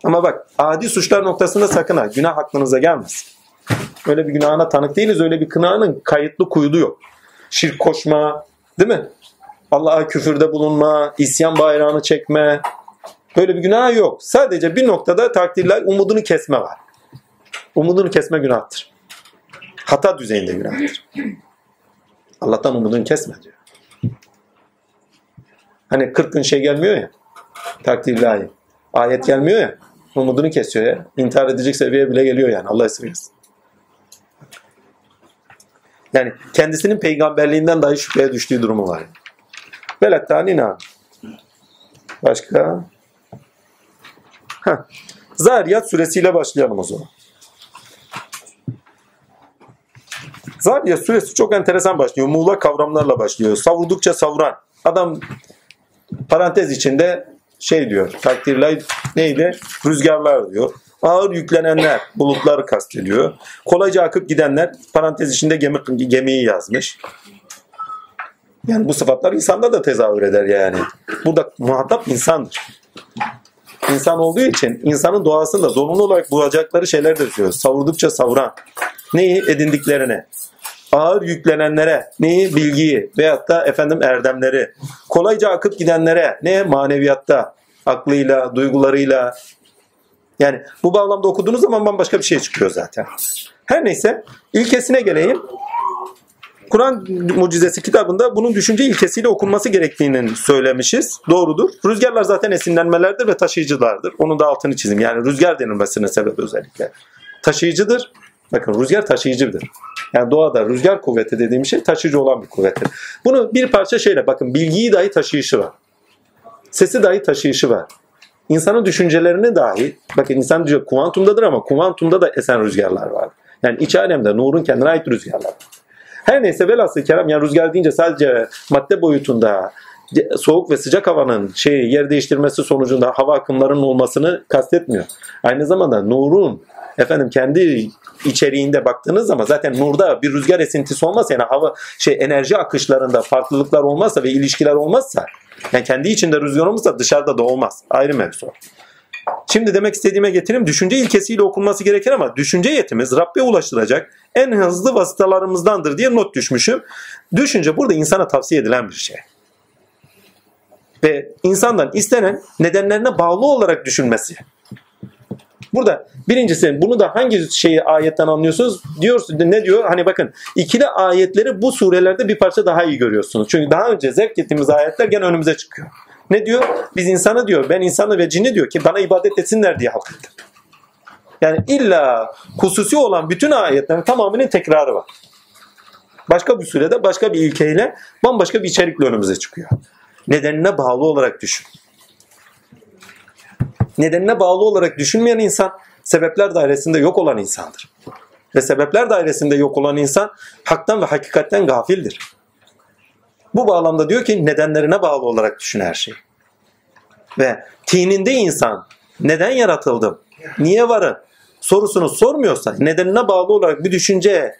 Ama bak adi suçlar noktasında sakın ha günah aklınıza gelmez. Öyle bir günahına tanık değiliz. Öyle bir kınağının kayıtlı kuyudu yok. Şirk koşma değil mi? Allah'a küfürde bulunma, isyan bayrağını çekme. Böyle bir günah yok. Sadece bir noktada takdirler umudunu kesme var. Umudunu kesme günahtır. Hata düzeyinde günahtır. Allah'tan umudunu kesme diyor. Hani 40 gün şey gelmiyor ya. Takdirli Ayet gelmiyor ya. Umudunu kesiyor ya. İntihar edecek seviyeye bile geliyor yani. Allah esirgesin. Yani kendisinin peygamberliğinden dahi şüpheye düştüğü durumu var. Velatta Başka? Heh. Zariyat suresiyle başlayalım o zaman. Zariyat suresi çok enteresan başlıyor. Muğlak kavramlarla başlıyor. Savurdukça savuran. Adam parantez içinde şey diyor. Takdirler neydi? Rüzgarlar diyor. Ağır yüklenenler bulutları kastediyor. Kolayca akıp gidenler parantez içinde gemi, gemiyi yazmış. Yani bu sıfatlar insanda da tezahür eder yani. Burada muhatap insandır. İnsan olduğu için insanın doğasında zorunlu olarak bulacakları şeyler de diyor. Savurdukça savuran. Neyi? Edindiklerine. Ağır yüklenenlere. Neyi? Bilgiyi. Veyahut da efendim erdemleri. Kolayca akıp gidenlere. Ne? Maneviyatta. Aklıyla, duygularıyla. Yani bu bağlamda okuduğunuz zaman bambaşka bir şey çıkıyor zaten. Her neyse ilkesine geleyim. Kur'an Mucizesi kitabında bunun düşünce ilkesiyle okunması gerektiğini söylemişiz. Doğrudur. Rüzgarlar zaten esinlenmelerdir ve taşıyıcılardır. Onun da altını çizim. Yani rüzgar denilmesine sebep özellikle. Taşıyıcıdır. Bakın rüzgar taşıyıcıdır. Yani doğada rüzgar kuvveti dediğim şey taşıyıcı olan bir kuvvettir. Bunu bir parça şeyle bakın bilgiyi dahi taşıyışı var. Sesi dahi taşıyışı var. İnsanın düşüncelerini dahi bakın insan diyor kuantumdadır ama kuantumda da esen rüzgarlar var. Yani iç alemde nurun kendine ait rüzgarlar. Her neyse velhasıl kelam yani rüzgar deyince sadece madde boyutunda soğuk ve sıcak havanın şey yer değiştirmesi sonucunda hava akımlarının olmasını kastetmiyor. Aynı zamanda nurun efendim kendi içeriğinde baktığınız zaman zaten nurda bir rüzgar esintisi olmazsa yani hava şey enerji akışlarında farklılıklar olmazsa ve ilişkiler olmazsa yani kendi içinde rüzgar olmazsa dışarıda da olmaz. Ayrı mevzu. Şimdi demek istediğime getireyim. Düşünce ilkesiyle okunması gerekir ama düşünce yetimiz Rabbe ulaştıracak en hızlı vasıtalarımızdandır diye not düşmüşüm. Düşünce burada insana tavsiye edilen bir şey. Ve insandan istenen nedenlerine bağlı olarak düşünmesi. Burada birincisi bunu da hangi şeyi ayetten anlıyorsunuz? Diyorsunuz ne diyor? Hani bakın ikili ayetleri bu surelerde bir parça daha iyi görüyorsunuz. Çünkü daha önce zevk ettiğimiz ayetler gene önümüze çıkıyor. Ne diyor? Biz insanı diyor, ben insanı ve cini diyor ki bana ibadet etsinler diye halk Yani illa hususi olan bütün ayetlerin tamamının tekrarı var. Başka bir sürede başka bir ilkeyle bambaşka bir içerikle önümüze çıkıyor. Nedenine bağlı olarak düşün. Nedenine bağlı olarak düşünmeyen insan sebepler dairesinde yok olan insandır. Ve sebepler dairesinde yok olan insan haktan ve hakikatten gafildir. Bu bağlamda diyor ki nedenlerine bağlı olarak düşün her şeyi. Ve tininde insan neden yaratıldım, niye varım sorusunu sormuyorsa, nedenine bağlı olarak bir düşünceye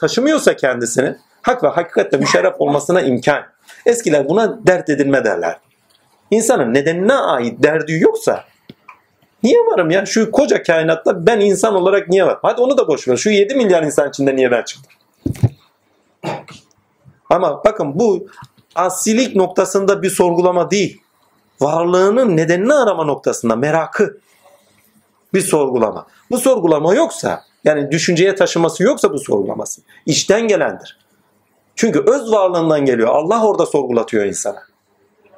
taşımıyorsa kendisini hak ve hakikatte müşerref olmasına imkan. Eskiler buna dert edilme derler. İnsanın nedenine ait derdi yoksa niye varım ya? Şu koca kainatta ben insan olarak niye var? Hadi onu da boş ver. Şu 7 milyar insan içinde niye ben çıktım? Ama bakın bu asilik noktasında bir sorgulama değil. Varlığının nedenini arama noktasında merakı bir sorgulama. Bu sorgulama yoksa yani düşünceye taşıması yoksa bu sorgulaması içten gelendir. Çünkü öz varlığından geliyor. Allah orada sorgulatıyor insana.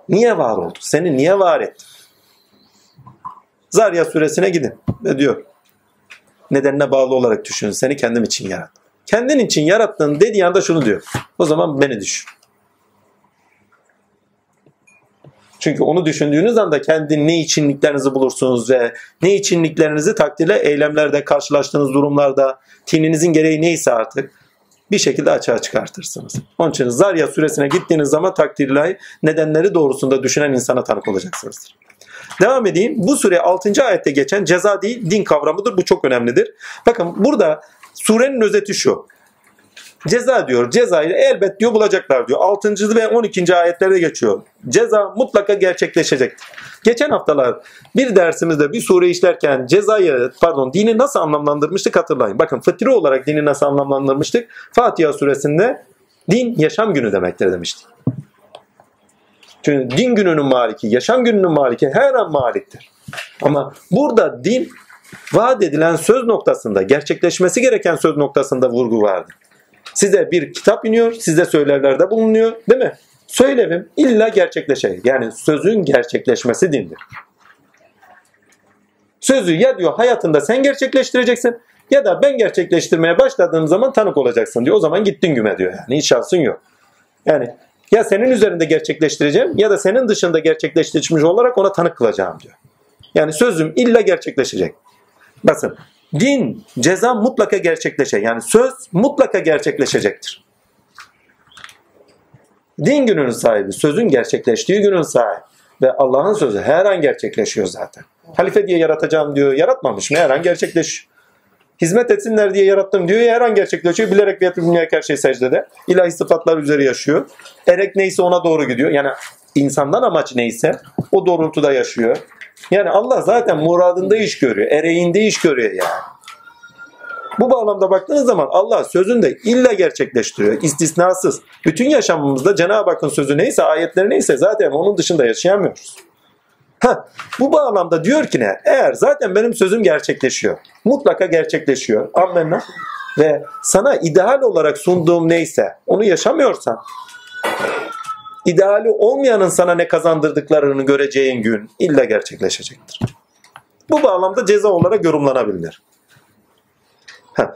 Niye var oldu? Seni niye var etti? Zarya suresine gidin ve diyor. Nedenine bağlı olarak düşün. Seni kendim için yarattım. Kendin için yarattın dediği anda şunu diyor. O zaman beni düşün. Çünkü onu düşündüğünüz anda kendi ne içinliklerinizi bulursunuz ve ne içinliklerinizi takdirle eylemlerde, karşılaştığınız durumlarda, tininizin gereği neyse artık bir şekilde açığa çıkartırsınız. Onun için Zarya suresine gittiğiniz zaman takdirle nedenleri doğrusunda düşünen insana tanık olacaksınızdır. Devam edeyim. Bu sure 6. ayette geçen ceza değil din kavramıdır. Bu çok önemlidir. Bakın burada surenin özeti şu. Ceza diyor. Cezayı elbet diyor bulacaklar diyor. 6. ve 12. ayetlerde geçiyor. Ceza mutlaka gerçekleşecektir. Geçen haftalar bir dersimizde bir sure işlerken cezayı pardon dini nasıl anlamlandırmıştık hatırlayın. Bakın fıtri olarak dini nasıl anlamlandırmıştık? Fatiha suresinde din yaşam günü demektir demiştik. Çünkü din gününün maliki, yaşam gününün maliki her an maliktir. Ama burada din vaat edilen söz noktasında, gerçekleşmesi gereken söz noktasında vurgu vardır. Size bir kitap iniyor, size söylerlerde bulunuyor değil mi? Söylevim illa gerçekleşecek. Yani sözün gerçekleşmesi dindir. Sözü ya diyor hayatında sen gerçekleştireceksin ya da ben gerçekleştirmeye başladığım zaman tanık olacaksın diyor. O zaman gittin güme diyor yani hiç şansın yok. Yani ya senin üzerinde gerçekleştireceğim ya da senin dışında gerçekleştirmiş olarak ona tanık kılacağım diyor. Yani sözüm illa gerçekleşecek. Basın din, ceza mutlaka gerçekleşecek. Yani söz mutlaka gerçekleşecektir. Din gününün sahibi, sözün gerçekleştiği günün sahibi. Ve Allah'ın sözü her an gerçekleşiyor zaten. Halife diye yaratacağım diyor. Yaratmamış mı? Her an gerçekleşiyor. Hizmet etsinler diye yarattım diyor. Her an gerçekleşiyor. Bilerek ve yatırımlayarak her şey secdede. İlahi sıfatlar üzeri yaşıyor. Erek neyse ona doğru gidiyor. Yani insandan amaç neyse o doğrultuda yaşıyor. Yani Allah zaten muradında iş görüyor. Ereğinde iş görüyor yani. Bu bağlamda baktığınız zaman Allah sözünde illa gerçekleştiriyor. istisnasız. Bütün yaşamımızda Cenab-ı Hakk'ın sözü neyse, ayetleri neyse zaten onun dışında yaşayamıyoruz. Ha, bu bağlamda diyor ki ne? Eğer zaten benim sözüm gerçekleşiyor. Mutlaka gerçekleşiyor. Amenna. Ve sana ideal olarak sunduğum neyse onu yaşamıyorsan ideali olmayanın sana ne kazandırdıklarını göreceğin gün illa gerçekleşecektir. Bu bağlamda ceza olarak yorumlanabilir. Heh.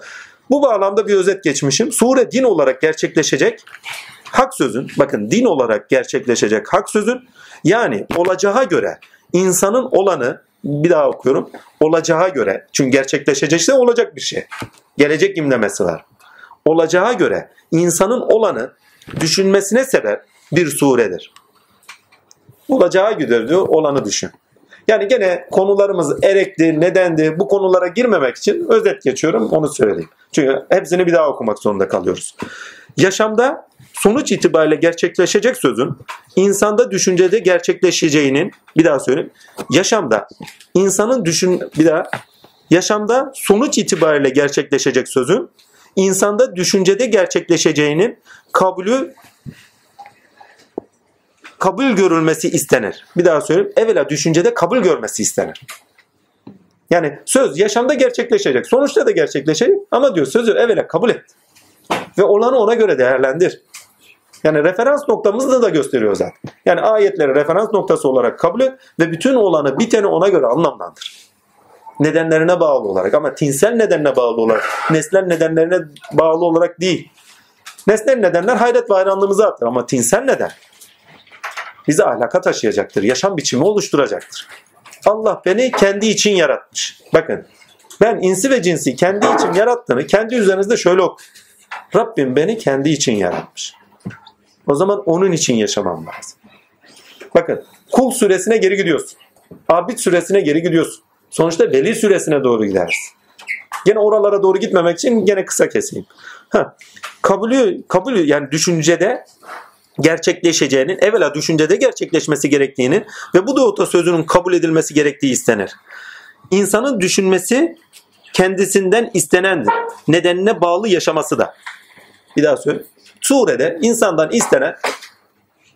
Bu bağlamda bir özet geçmişim. Sure din olarak gerçekleşecek hak sözün, bakın din olarak gerçekleşecek hak sözün yani olacağı göre insanın olanı bir daha okuyorum. Olacağı göre çünkü gerçekleşecekse olacak bir şey. Gelecek imlemesi var. Olacağı göre insanın olanı düşünmesine sebep bir suredir. Olacağı gider diyor, olanı düşün. Yani gene konularımız erekti, nedendi bu konulara girmemek için özet geçiyorum onu söyleyeyim. Çünkü hepsini bir daha okumak zorunda kalıyoruz. Yaşamda sonuç itibariyle gerçekleşecek sözün insanda düşüncede gerçekleşeceğinin bir daha söyleyeyim. Yaşamda insanın düşün bir daha yaşamda sonuç itibariyle gerçekleşecek sözün insanda düşüncede gerçekleşeceğinin kabulü kabul görülmesi istenir. Bir daha söyleyeyim. Evvela düşüncede kabul görmesi istenir. Yani söz yaşamda gerçekleşecek. Sonuçta da gerçekleşecek. Ama diyor sözü evvela kabul et. Ve olanı ona göre değerlendir. Yani referans noktamızı da gösteriyor zaten. Yani ayetleri referans noktası olarak kabul et ve bütün olanı biteni ona göre anlamlandır. Nedenlerine bağlı olarak ama tinsel nedenine bağlı olarak, nesnel nedenlerine bağlı olarak değil. Nesnel nedenler hayret ve hayranlığımızı artır ama tinsel neden bizi ahlaka taşıyacaktır. Yaşam biçimi oluşturacaktır. Allah beni kendi için yaratmış. Bakın ben insi ve cinsi kendi için yarattığını kendi üzerinizde şöyle ok. Rabbim beni kendi için yaratmış. O zaman onun için yaşamam lazım. Bakın kul süresine geri gidiyorsun. Abid süresine geri gidiyorsun. Sonuçta veli süresine doğru gidersin. Gene oralara doğru gitmemek için gene kısa keseyim. Ha, kabulü, kabulü yani düşüncede gerçekleşeceğinin evvela düşüncede gerçekleşmesi gerektiğini ve bu doğrultuda sözünün kabul edilmesi gerektiği istenir. İnsanın düşünmesi kendisinden istenendir. Nedenine bağlı yaşaması da. Bir daha söyle. Surede insandan istenen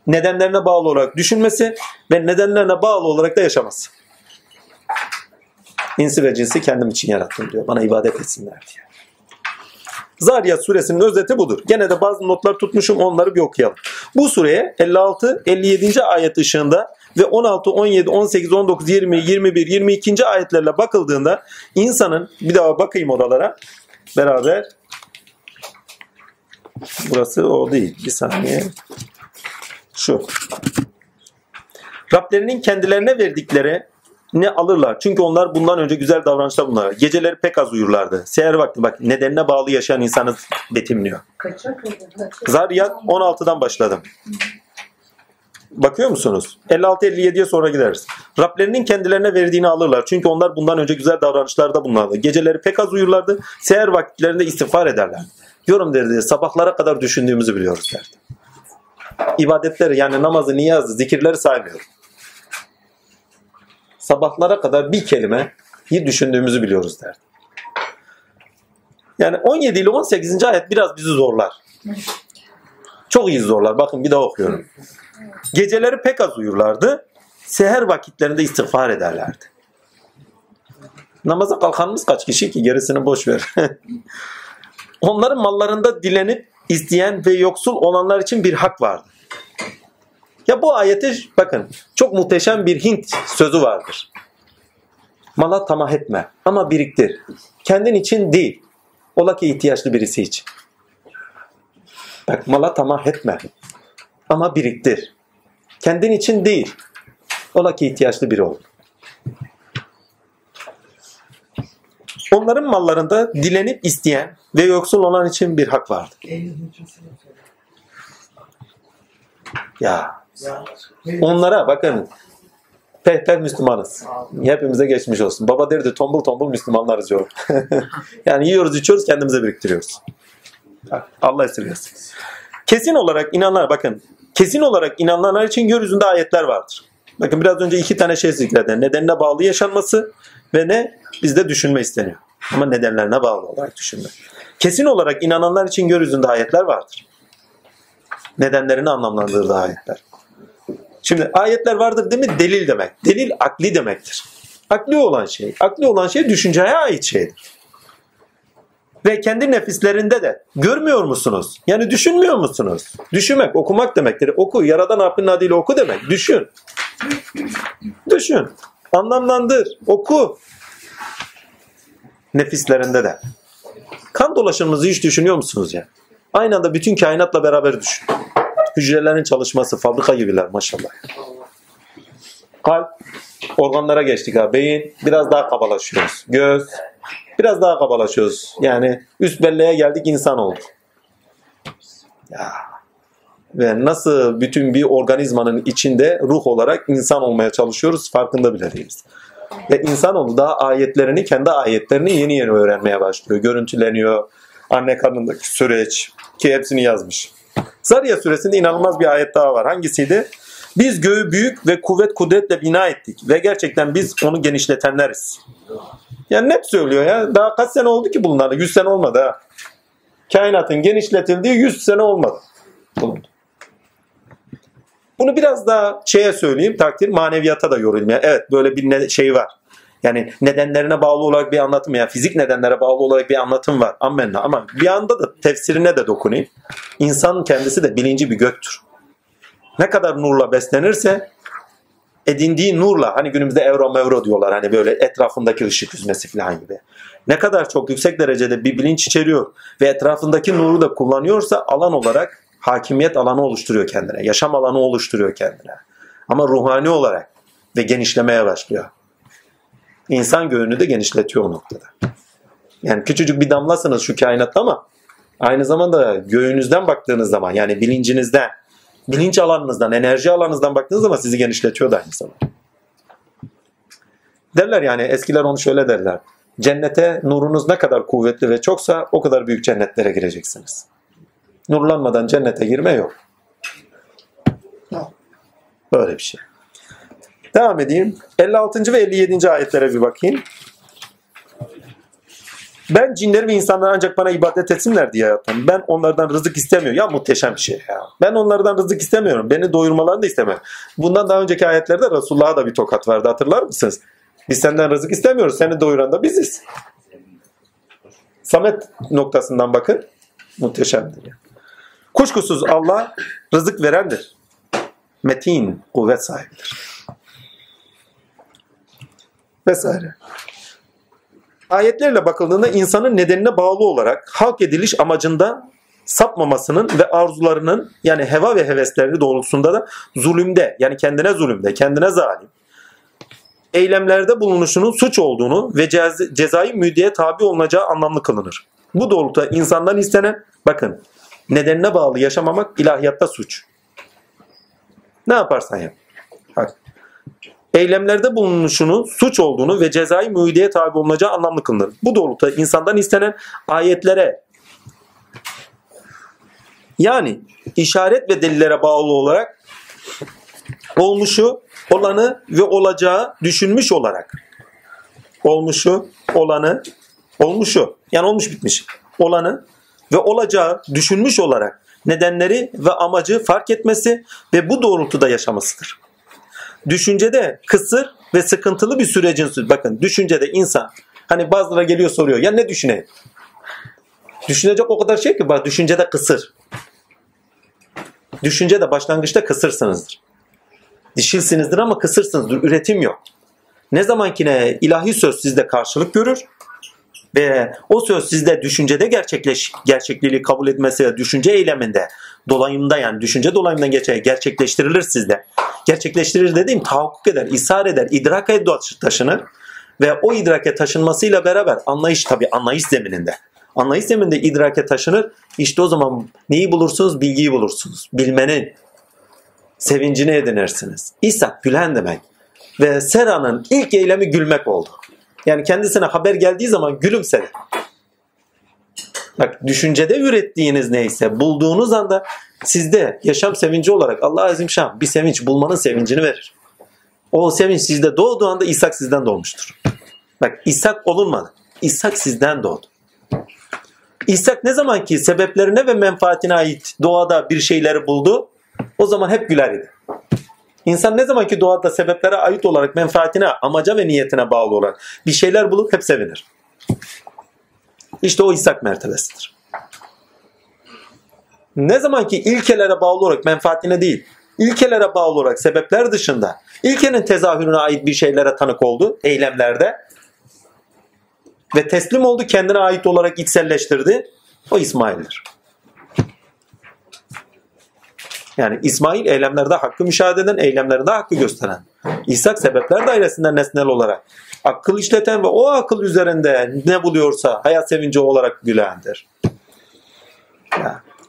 nedenlerine bağlı olarak düşünmesi ve nedenlerine bağlı olarak da yaşaması. İnsi ve cinsi kendim için yarattım diyor. Bana ibadet etsinler diye. Zariyat suresinin özeti budur. Gene de bazı notlar tutmuşum onları bir okuyalım. Bu sureye 56, 57. ayet ışığında ve 16, 17, 18, 19, 20, 21, 22. ayetlerle bakıldığında insanın bir daha bakayım oralara beraber burası o değil. Bir saniye. Şu. Rablerinin kendilerine verdikleri ne alırlar. Çünkü onlar bundan önce güzel davranışta bunlar. Geceleri pek az uyurlardı. Seher vakti bak nedenine bağlı yaşayan insanı betimliyor. Zariyat 16'dan başladım. Bakıyor musunuz? 56-57'ye sonra gideriz. Rablerinin kendilerine verdiğini alırlar. Çünkü onlar bundan önce güzel davranışlarda bulunardı. Geceleri pek az uyurlardı. Seher vakitlerinde istiğfar ederler. Yorum derdi sabahlara kadar düşündüğümüzü biliyoruz derdi. İbadetleri yani namazı, niyazı, zikirleri saymıyor. Sabahlara kadar bir kelime düşündüğümüzü biliyoruz derdi. Yani 17 ile 18. ayet biraz bizi zorlar. Çok iyi zorlar. Bakın bir daha okuyorum. Geceleri pek az uyurlardı. Seher vakitlerinde istiğfar ederlerdi. Namaza kalkanımız kaç kişi ki gerisini boş ver. Onların mallarında dilenip isteyen ve yoksul olanlar için bir hak vardı. Ya bu ayete bakın çok muhteşem bir Hint sözü vardır. Mala tamah etme ama biriktir. Kendin için değil. Ola ki ihtiyaçlı birisi için. Bak mala tamah etme ama biriktir. Kendin için değil. Ola ki ihtiyaçlı biri ol. Onların mallarında dilenip isteyen ve yoksul olan için bir hak vardır. Ya onlara bakın peh Müslümanız. Hepimize geçmiş olsun. Baba derdi tombul tombul Müslümanlarız diyor. yani yiyoruz içiyoruz kendimize biriktiriyoruz. Allah esirgesin. Kesin olarak inananlar bakın kesin olarak inananlar için gökyüzünde ayetler vardır. Bakın biraz önce iki tane şey zikreden. Nedenine bağlı yaşanması ve ne? Bizde düşünme isteniyor. Ama nedenlerine bağlı olarak düşünme. Kesin olarak inananlar için gökyüzünde ayetler vardır. Nedenlerini anlamlandırdığı ayetler. Şimdi ayetler vardır değil mi? Delil demek. Delil akli demektir. Akli olan şey. Akli olan şey düşünceye ait şeydir. Ve kendi nefislerinde de görmüyor musunuz? Yani düşünmüyor musunuz? Düşünmek, okumak demektir. Oku, Yaradan Rabbinin adıyla oku demek. Düşün. Düşün. Anlamlandır. Oku. Nefislerinde de. Kan dolaşımınızı hiç düşünüyor musunuz ya? Aynı anda bütün kainatla beraber düşün. Hücrelerin çalışması, fabrika gibiler maşallah. Kalp, organlara geçtik ha. Beyin, biraz daha kabalaşıyoruz. Göz, biraz daha kabalaşıyoruz. Yani üst belleğe geldik insan olduk. Ya. Ve nasıl bütün bir organizmanın içinde ruh olarak insan olmaya çalışıyoruz farkında bile değiliz. Ve insanoğlu daha ayetlerini, kendi ayetlerini yeni yeni öğrenmeye başlıyor. Görüntüleniyor. Anne karnındaki süreç ki hepsini yazmış. Zariya suresinde inanılmaz bir ayet daha var. Hangisiydi? Biz göğü büyük ve kuvvet kudretle bina ettik ve gerçekten biz onu genişletenleriz. Yani net söylüyor ya. Daha kaç sene oldu ki bunlar? 100 sene olmadı ha. Kainatın genişletildiği 100 sene olmadı. Bulundu. Bunu biraz daha şeye söyleyeyim takdir maneviyata da yorayım. Yani evet böyle bir şey var. Yani nedenlerine bağlı olarak bir anlatım ya fizik nedenlere bağlı olarak bir anlatım var. Ammenna. Ama bir anda da tefsirine de dokunayım. İnsanın kendisi de bilinci bir göktür. Ne kadar nurla beslenirse edindiği nurla hani günümüzde evro mevro diyorlar hani böyle etrafındaki ışık yüzmesi falan gibi. Ne kadar çok yüksek derecede bir bilinç içeriyor ve etrafındaki nuru da kullanıyorsa alan olarak hakimiyet alanı oluşturuyor kendine. Yaşam alanı oluşturuyor kendine. Ama ruhani olarak ve genişlemeye başlıyor. İnsan göğünü de genişletiyor o noktada. Yani küçücük bir damlasınız şu kainatta ama aynı zamanda göğünüzden baktığınız zaman yani bilincinizden, bilinç alanınızdan, enerji alanınızdan baktığınız zaman sizi genişletiyor da aynı zamanda. Derler yani eskiler onu şöyle derler. Cennete nurunuz ne kadar kuvvetli ve çoksa o kadar büyük cennetlere gireceksiniz. Nurlanmadan cennete girme yok. Böyle bir şey. Devam edeyim. 56. ve 57. ayetlere bir bakayım. Ben cinleri ve insanları ancak bana ibadet etsinler diye yarattım. Ben onlardan rızık istemiyorum. Ya muhteşem bir şey ya. Ben onlardan rızık istemiyorum. Beni doyurmalarını da istemiyorum. Bundan daha önceki ayetlerde Resulullah'a da bir tokat verdi hatırlar mısınız? Biz senden rızık istemiyoruz. Seni doyuran da biziz. Samet noktasından bakın. Muhteşemdir. Ya. Kuşkusuz Allah rızık verendir. Metin, kuvvet sahibidir. Vesaire. Ayetlerle bakıldığında insanın nedenine bağlı olarak halk ediliş amacında sapmamasının ve arzularının yani heva ve hevesleri doğrultusunda da zulümde yani kendine zulümde, kendine zalim, eylemlerde bulunuşunun suç olduğunu ve cez cezai müdeye tabi olunacağı anlamlı kılınır. Bu doğrultuda insandan istenen, bakın nedenine bağlı yaşamamak ilahiyatta suç. Ne yaparsan yap. Bak. Eylemlerde bulunuşunun suç olduğunu ve cezai müeydeye tabi olunacağı anlamlı kılınır. Bu doğrultuda insandan istenen ayetlere yani işaret ve delillere bağlı olarak olmuşu, olanı ve olacağı düşünmüş olarak olmuşu, olanı, olmuşu yani olmuş bitmiş olanı ve olacağı düşünmüş olarak nedenleri ve amacı fark etmesi ve bu doğrultuda yaşamasıdır. Düşüncede kısır ve sıkıntılı bir sürecin bakın düşüncede insan hani bazıları geliyor soruyor ya ne düşüneyim? Düşünecek o kadar şey ki bak düşüncede kısır. Düşüncede başlangıçta kısırsınızdır. Dişilsinizdir ama kısırsınızdır. Üretim yok. Ne zamankine ilahi söz sizde karşılık görür ve o söz sizde düşüncede gerçekleş, gerçekliği kabul etmesi düşünce eyleminde dolayımda yani düşünce dolayımından geçer gerçekleştirilir sizde. Gerçekleştirir dediğim tahakkuk eder, ishar eder, idrak taşınır ve o idrake taşınmasıyla beraber anlayış tabi anlayış zemininde. Anlayış zemininde idrake taşınır. İşte o zaman neyi bulursunuz? Bilgiyi bulursunuz. Bilmenin sevincini edinirsiniz. İsa gülen demek. Ve Sera'nın ilk eylemi gülmek oldu. Yani kendisine haber geldiği zaman gülümsedi. Bak düşüncede ürettiğiniz neyse bulduğunuz anda sizde yaşam sevinci olarak Allah Azim Şam bir sevinç bulmanın sevincini verir. O sevinç sizde doğduğu anda İshak sizden doğmuştur. Bak İshak olunmadı. İshak sizden doğdu. İshak ne zaman ki sebeplerine ve menfaatine ait doğada bir şeyleri buldu o zaman hep güler idi. İnsan ne zaman ki doğada sebeplere ait olarak menfaatine, amaca ve niyetine bağlı olarak bir şeyler bulup hep sevinir. İşte o İshak mertebesidir. Ne zaman ki ilkelere bağlı olarak menfaatine değil, ilkelere bağlı olarak sebepler dışında ilkenin tezahürüne ait bir şeylere tanık oldu eylemlerde ve teslim oldu kendine ait olarak içselleştirdi. O İsmail'dir. Yani İsmail eylemlerde hakkı müşahede eden, eylemlerinde hakkı gösteren. İshak sebepler dairesinden nesnel olarak akıl işleten ve o akıl üzerinde ne buluyorsa hayat sevinci olarak gülendir.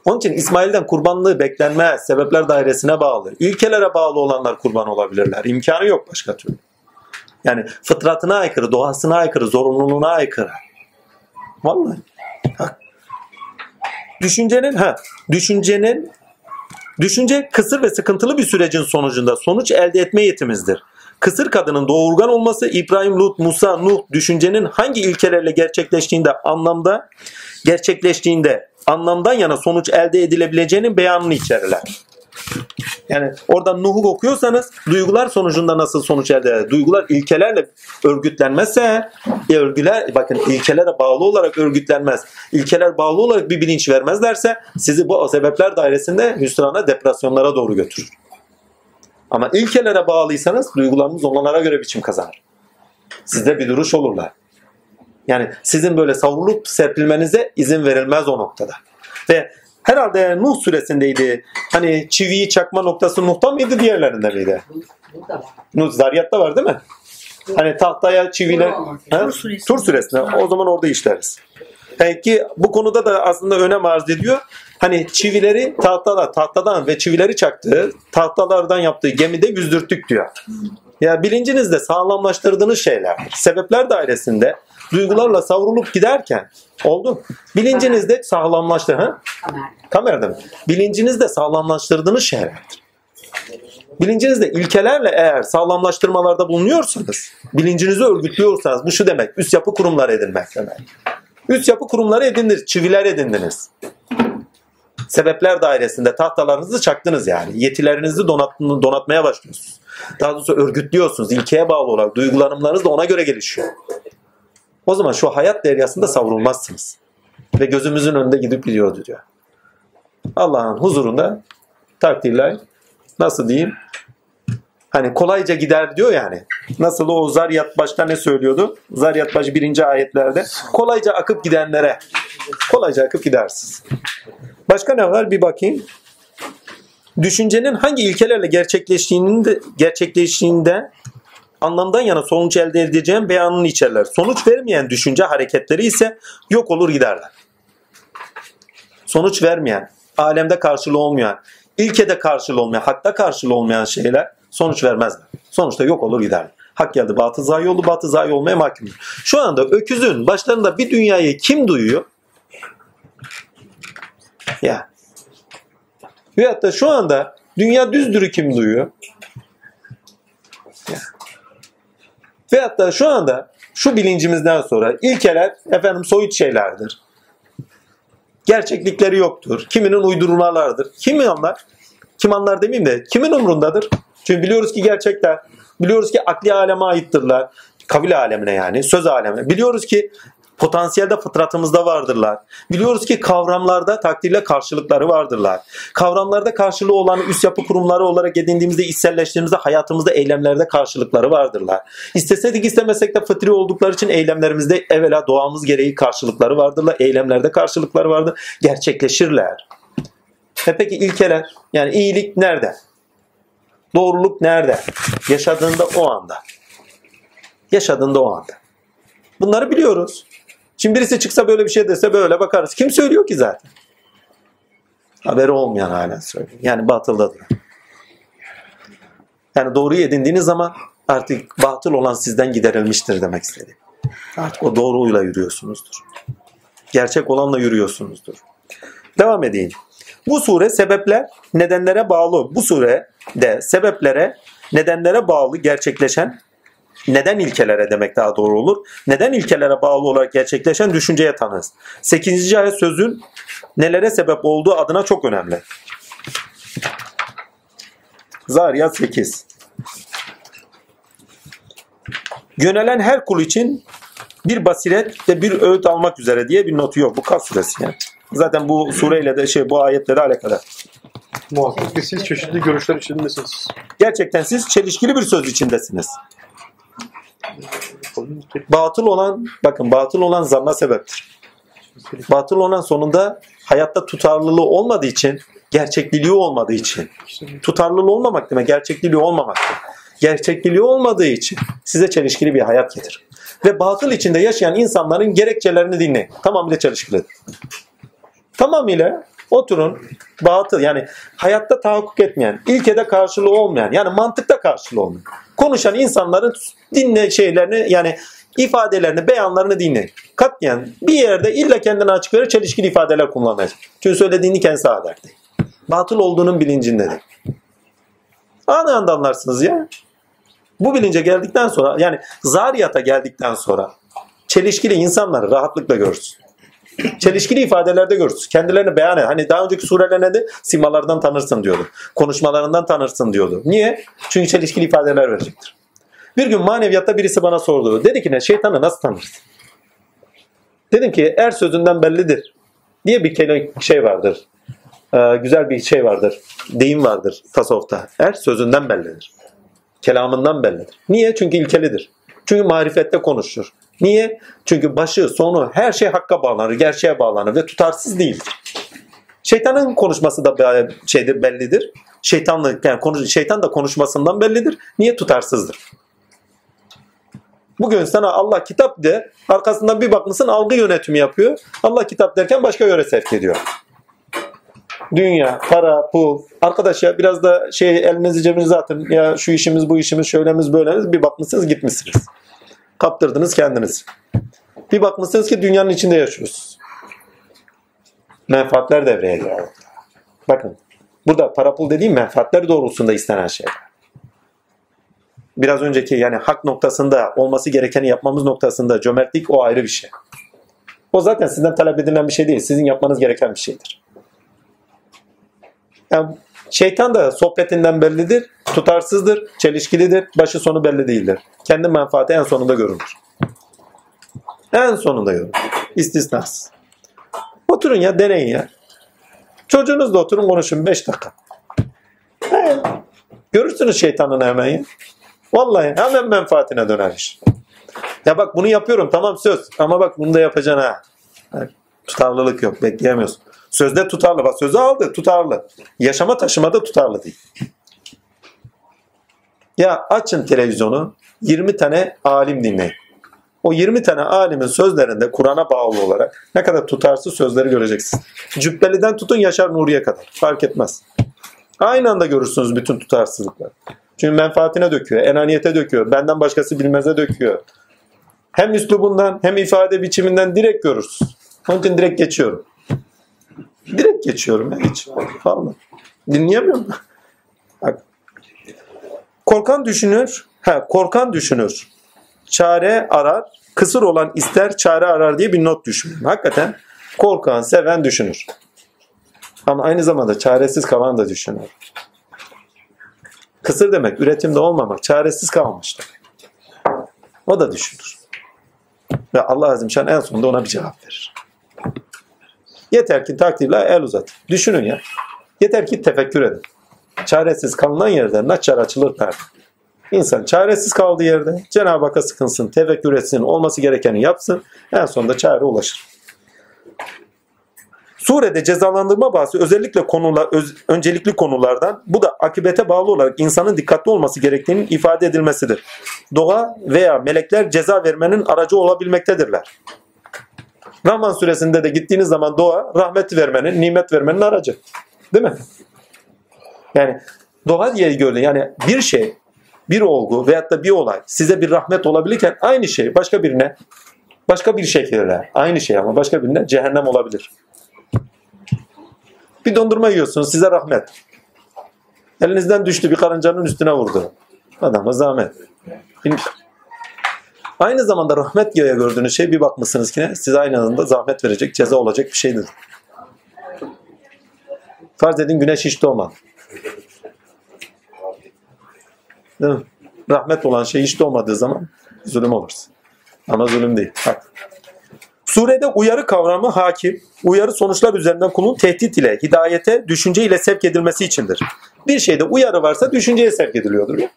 Onun için İsmail'den kurbanlığı beklenmez. Sebepler dairesine bağlı. İlkelere bağlı olanlar kurban olabilirler. İmkanı yok başka türlü. Yani fıtratına aykırı, doğasına aykırı, zorunluluğuna aykırı. Vallahi. Ha. Düşüncenin ha, düşüncenin Düşünce kısır ve sıkıntılı bir sürecin sonucunda sonuç elde etme yetimizdir. Kısır kadının doğurgan olması İbrahim, Lut, Musa, Nuh düşüncenin hangi ilkelerle gerçekleştiğinde anlamda gerçekleştiğinde anlamdan yana sonuç elde edilebileceğinin beyanını içerirler. Yani oradan Nuh'u okuyorsanız duygular sonucunda nasıl sonuç elde eder? Duygular ilkelerle örgütlenmezse örgüler bakın ilkelere bağlı olarak örgütlenmez. İlkeler bağlı olarak bir bilinç vermezlerse sizi bu sebepler dairesinde hüsrana, depresyonlara doğru götürür. Ama ilkelere bağlıysanız duygularınız onlara göre biçim kazanır. Sizde bir duruş olurlar. Yani sizin böyle savrulup serpilmenize izin verilmez o noktada. Ve herhalde Nuh suresindeydi. Hani çiviyi çakma noktası Nuh'tan mıydı diğerlerinde miydi? Nuh Zaryat'ta var değil mi? Hani tahtaya çiviler... Tur suresinde. Tur suresinde. O zaman orada işleriz. Peki bu konuda da aslında önem arz ediyor. Hani çivileri tahtada, tahtadan ve çivileri çaktığı, tahtalardan yaptığı gemide yüzdürttük diyor. Ya bilincinizde sağlamlaştırdığınız şeylerdir. Sebepler dairesinde duygularla savrulup giderken oldu. Bilincinizde sağlamlaştır. Ha? Kamer. Kamerada mı? Bilincinizde sağlamlaştırdığınız şeylerdir. Bilincinizde ilkelerle eğer sağlamlaştırmalarda bulunuyorsanız, bilincinizi örgütlüyorsanız bu şu demek, üst yapı kurumları edinmek demek. Üst yapı kurumları edindiniz, çiviler edindiniz. Sebepler dairesinde tahtalarınızı çaktınız yani. Yetilerinizi donat, donatmaya başlıyorsunuz. Daha doğrusu örgütlüyorsunuz. İlkeye bağlı olarak duygulanımlarınız da ona göre gelişiyor. O zaman şu hayat deryasında savrulmazsınız. Ve gözümüzün önünde gidip gidiyordu diyor. Allah'ın huzurunda takdirler nasıl diyeyim hani kolayca gider diyor yani. Nasıl o Zaryat başta ne söylüyordu? Zaryat baş birinci ayetlerde kolayca akıp gidenlere kolayca akıp gidersiniz. Başka ne var bir bakayım. Düşüncenin hangi ilkelerle gerçekleştiğinin de, gerçekleştiğinde anlamdan yana sonuç elde edeceğim beyanını içerler. Sonuç vermeyen düşünce hareketleri ise yok olur giderler. Sonuç vermeyen, alemde karşılığı olmayan, ilkede karşılığı olmayan, hakta karşılığı olmayan şeyler sonuç vermezler. Sonuçta yok olur giderler. Hak geldi batı zayi oldu, batı zayi olmaya mahkum. Şu anda öküzün başlarında bir dünyayı kim duyuyor? Ya. Veyahut da şu anda dünya düzdürü kim duyuyor? Ya. Veyahut da şu anda şu bilincimizden sonra ilkeler efendim soyut şeylerdir. Gerçeklikleri yoktur. Kiminin uydurmalardır. Kimi anlar? Kim anlar demeyeyim de kimin umrundadır? Çünkü biliyoruz ki gerçekler. Biliyoruz ki akli aleme aittirler. Kavil alemine yani söz alemine. Biliyoruz ki potansiyelde fıtratımızda vardırlar. Biliyoruz ki kavramlarda takdirle karşılıkları vardırlar. Kavramlarda karşılığı olan üst yapı kurumları olarak edindiğimizde, içselleştiğimizde hayatımızda eylemlerde karşılıkları vardırlar. İsteseydik istemesek de fıtri oldukları için eylemlerimizde evvela doğamız gereği karşılıkları vardırlar. Eylemlerde karşılıkları vardır. Gerçekleşirler. E peki ilkeler yani iyilik nerede? Doğruluk nerede? Yaşadığında o anda. Yaşadığında o anda. Bunları biliyoruz. Şimdi birisi çıksa böyle bir şey dese böyle bakarız. Kim söylüyor ki zaten? Haberi olmayan halen söylüyor. Yani batıldadır. Yani doğruyu edindiğiniz zaman artık batıl olan sizden giderilmiştir demek istedi. Artık o doğruyla yürüyorsunuzdur. Gerçek olanla yürüyorsunuzdur. Devam edeyim. Bu sure sebepler nedenlere bağlı. Bu sure de sebeplere nedenlere bağlı gerçekleşen neden ilkelere demek daha doğru olur. Neden ilkelere bağlı olarak gerçekleşen düşünceye tanırız. 8. ayet sözün nelere sebep olduğu adına çok önemli. Zariyat 8. Yönelen her kul için bir basiret ve bir öğüt almak üzere diye bir notu yok. Bu Kaf suresi yani. Zaten bu sureyle de şey bu ayetlere alakalı. Muhakkak ki siz çeşitli görüşler içindesiniz. Gerçekten siz çelişkili bir söz içindesiniz. Batıl olan, bakın batıl olan zanna sebeptir. Batıl olan sonunda hayatta tutarlılığı olmadığı için, gerçekliliği olmadığı için. Tutarlılığı olmamak demek, gerçekliliği olmamaktır. Gerçekliliği olmadığı için size çelişkili bir hayat getirir. Ve batıl içinde yaşayan insanların gerekçelerini dinleyin. Tamamıyla çelişkilidir. Tamamıyla oturun batıl yani hayatta tahakkuk etmeyen, ilkede karşılığı olmayan yani mantıkta karşılığı olmayan konuşan insanların dinle şeylerini yani ifadelerini, beyanlarını dinleyin. Katlayan bir yerde illa kendine açık verir çelişkili ifadeler kullanmayacak. Çünkü söylediğini kendisi haber. Batıl olduğunun bilincindedir. Aynı anda anlarsınız ya. Bu bilince geldikten sonra yani zariyata geldikten sonra çelişkili insanları rahatlıkla görürsün. Çelişkili ifadelerde görürsün. Kendilerini beyan et. Hani daha önceki surelerde de simalardan tanırsın diyordu. Konuşmalarından tanırsın diyordu. Niye? Çünkü çelişkili ifadeler verecektir. Bir gün maneviyatta birisi bana sordu. Dedi ki ne? Şeytanı nasıl tanırsın? Dedim ki er sözünden bellidir diye bir kelime şey vardır. Ee, güzel bir şey vardır. Deyim vardır tasavvufta. Er sözünden bellidir. Kelamından bellidir. Niye? Çünkü ilkelidir. Çünkü marifette konuşur. Niye? Çünkü başı, sonu, her şey hakka bağlanır, gerçeğe bağlanır ve tutarsız değildir. Şeytanın konuşması da şeydir, bellidir. Şeytanlık yani konuş, şeytan da konuşmasından bellidir. Niye tutarsızdır? Bugün sana Allah kitap de arkasından bir bakmışsın algı yönetimi yapıyor. Allah kitap derken başka yöre sevk ediyor. Dünya, para, pul. Arkadaş ya biraz da şey elinizi cebinize atın. Ya şu işimiz bu işimiz şöylemiz böylemiz bir bakmışsınız gitmişsiniz. Kaptırdınız kendiniz. Bir bakmışsınız ki dünyanın içinde yaşıyorsunuz. Menfaatler devreye giriyor. Bakın burada para pul dediğim menfaatler doğrultusunda istenen şey. Biraz önceki yani hak noktasında olması gerekeni yapmamız noktasında cömertlik o ayrı bir şey. O zaten sizden talep edilen bir şey değil. Sizin yapmanız gereken bir şeydir. Yani şeytan da sohbetinden bellidir, tutarsızdır, çelişkilidir, başı sonu belli değildir. Kendi menfaati en sonunda görünür. En sonunda görünür. İstisnasız. Oturun ya, deneyin ya. Çocuğunuzla oturun konuşun 5 dakika. He. Görürsünüz şeytanını hemen ya. Vallahi hemen menfaatine döner iş. Ya bak bunu yapıyorum tamam söz ama bak bunu da yapacaksın ha. Tutarlılık yok bekleyemiyorsun. Sözde tutarlı bak sözü aldı tutarlı. Yaşama taşımada tutarlı değil. Ya açın televizyonu 20 tane alim dinleyin. O 20 tane alimin sözlerinde Kur'an'a bağlı olarak ne kadar tutarsız sözleri göreceksiniz. Cübbeli'den tutun Yaşar Nuri'ye kadar. Fark etmez. Aynı anda görürsünüz bütün tutarsızlıkları. Çünkü menfaatine döküyor, enaniyete döküyor, benden başkası bilmeze döküyor. Hem üslubundan hem ifade biçiminden direkt görürsünüz. Onun için direkt geçiyorum. Direkt geçiyorum ya hiç. Vallahi. Dinleyemiyorum. Korkan düşünür. Ha, korkan düşünür. Çare arar. Kısır olan ister çare arar diye bir not düşünüyorum. Hakikaten korkan, seven düşünür. Ama aynı zamanda çaresiz kalan da düşünür. Kısır demek üretimde olmamak, çaresiz kalmış demek. O da düşünür. Ve Allah Azimşan en sonunda ona bir cevap verir. Yeter ki takdirle el uzat. Düşünün ya. Yeter ki tefekkür edin. Çaresiz kalınan yerde naçar açılır perde. İnsan çaresiz kaldığı yerde Cenab-ı Hakk'a sıkınsın, tefekkür etsin, olması gerekeni yapsın. En sonunda çare ulaşır. Surede cezalandırma bahsi özellikle konular, öz- öncelikli konulardan bu da akibete bağlı olarak insanın dikkatli olması gerektiğinin ifade edilmesidir. Doğa veya melekler ceza vermenin aracı olabilmektedirler. Rahman suresinde de gittiğiniz zaman doğa rahmet vermenin, nimet vermenin aracı. Değil mi? Yani doğa diye gördün. Yani bir şey, bir olgu veyahut da bir olay size bir rahmet olabilirken aynı şey başka birine başka bir şekilde aynı şey ama başka birine cehennem olabilir. Bir dondurma yiyorsunuz size rahmet. Elinizden düştü bir karıncanın üstüne vurdu. Adama zahmet. Aynı zamanda rahmet diye gördüğünüz şey bir bakmışsınız ki ne? size aynı anda zahmet verecek, ceza olacak bir şeydir. Farz edin güneş hiç doğmadı. Değil mi? Rahmet olan şey hiç doğmadığı zaman zulüm olursun. Ama zulüm değil. Bak. Surede uyarı kavramı hakim, uyarı sonuçlar üzerinden kulun tehdit ile, hidayete, düşünce ile sevk edilmesi içindir. Bir şeyde uyarı varsa düşünceye sevk ediliyordur. ya.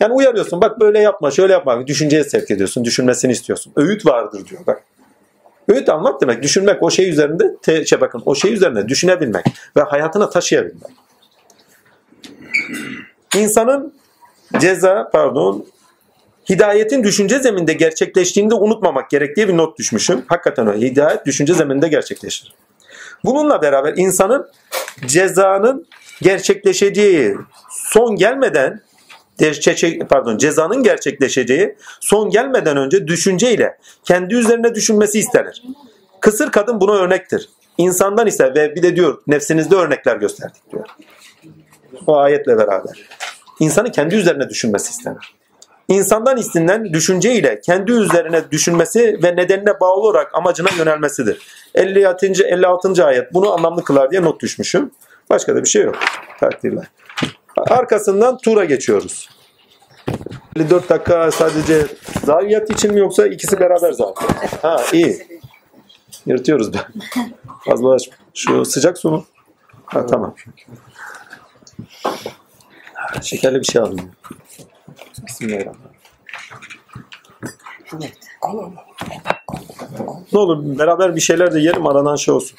Yani uyarıyorsun bak böyle yapma, şöyle yapma, düşünceye sevk ediyorsun, düşünmesini istiyorsun. Öğüt vardır diyor bak. Öğüt almak demek, düşünmek o şey üzerinde, te, şey bakın o şey üzerinde düşünebilmek ve hayatına taşıyabilmek. İnsanın ceza, pardon, hidayetin düşünce zeminde gerçekleştiğinde unutmamak gerek diye bir not düşmüşüm. Hakikaten öyle. Hidayet düşünce zeminde gerçekleşir. Bununla beraber insanın cezanın gerçekleşeceği son gelmeden pardon cezanın gerçekleşeceği son gelmeden önce düşünceyle kendi üzerine düşünmesi istenir. Kısır kadın buna örnektir. İnsandan ise ve bir de diyor nefsinizde örnekler gösterdik diyor. O ayetle beraber. İnsanın kendi üzerine düşünmesi istenir. İnsandan istenilen düşünce ile kendi üzerine düşünmesi ve nedenine bağlı olarak amacına yönelmesidir. 56. 56. ayet bunu anlamlı kılar diye not düşmüşüm. Başka da bir şey yok. Takdirler. Arkasından tura geçiyoruz. 54 dakika sadece zaviyat için mi yoksa ikisi beraber zaten? Ha iyi. Yırtıyoruz be. Fazla aç. Şu sıcak su mu? Ha tamam. Şekerli bir şey aldım. Bismillahirrahmanirrahim. Ne olur beraber bir şeyler de yiyelim aradan şey olsun.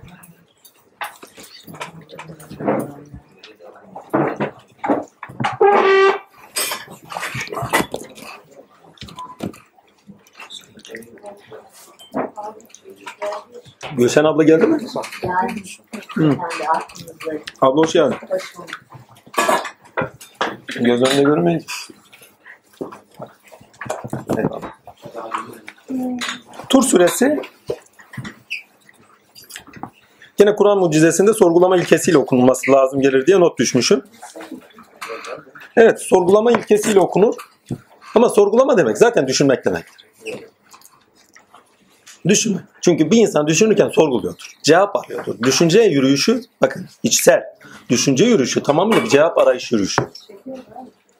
Gülşen abla geldi mi? Aklımızda Abla hoş geldin. hoş bulduk. Göz önünde görmeyin. Tur suresi yine Kur'an mucizesinde sorgulama ilkesiyle okunulması lazım gelir diye not düşmüşüm. Evet, sorgulama ilkesiyle okunur. Ama sorgulama demek zaten düşünmek demektir. Düşünme. Çünkü bir insan düşünürken sorguluyordur. Cevap arıyordur. Düşünce yürüyüşü, bakın içsel. Düşünce yürüyüşü tamamıyla bir cevap arayış yürüyüşü.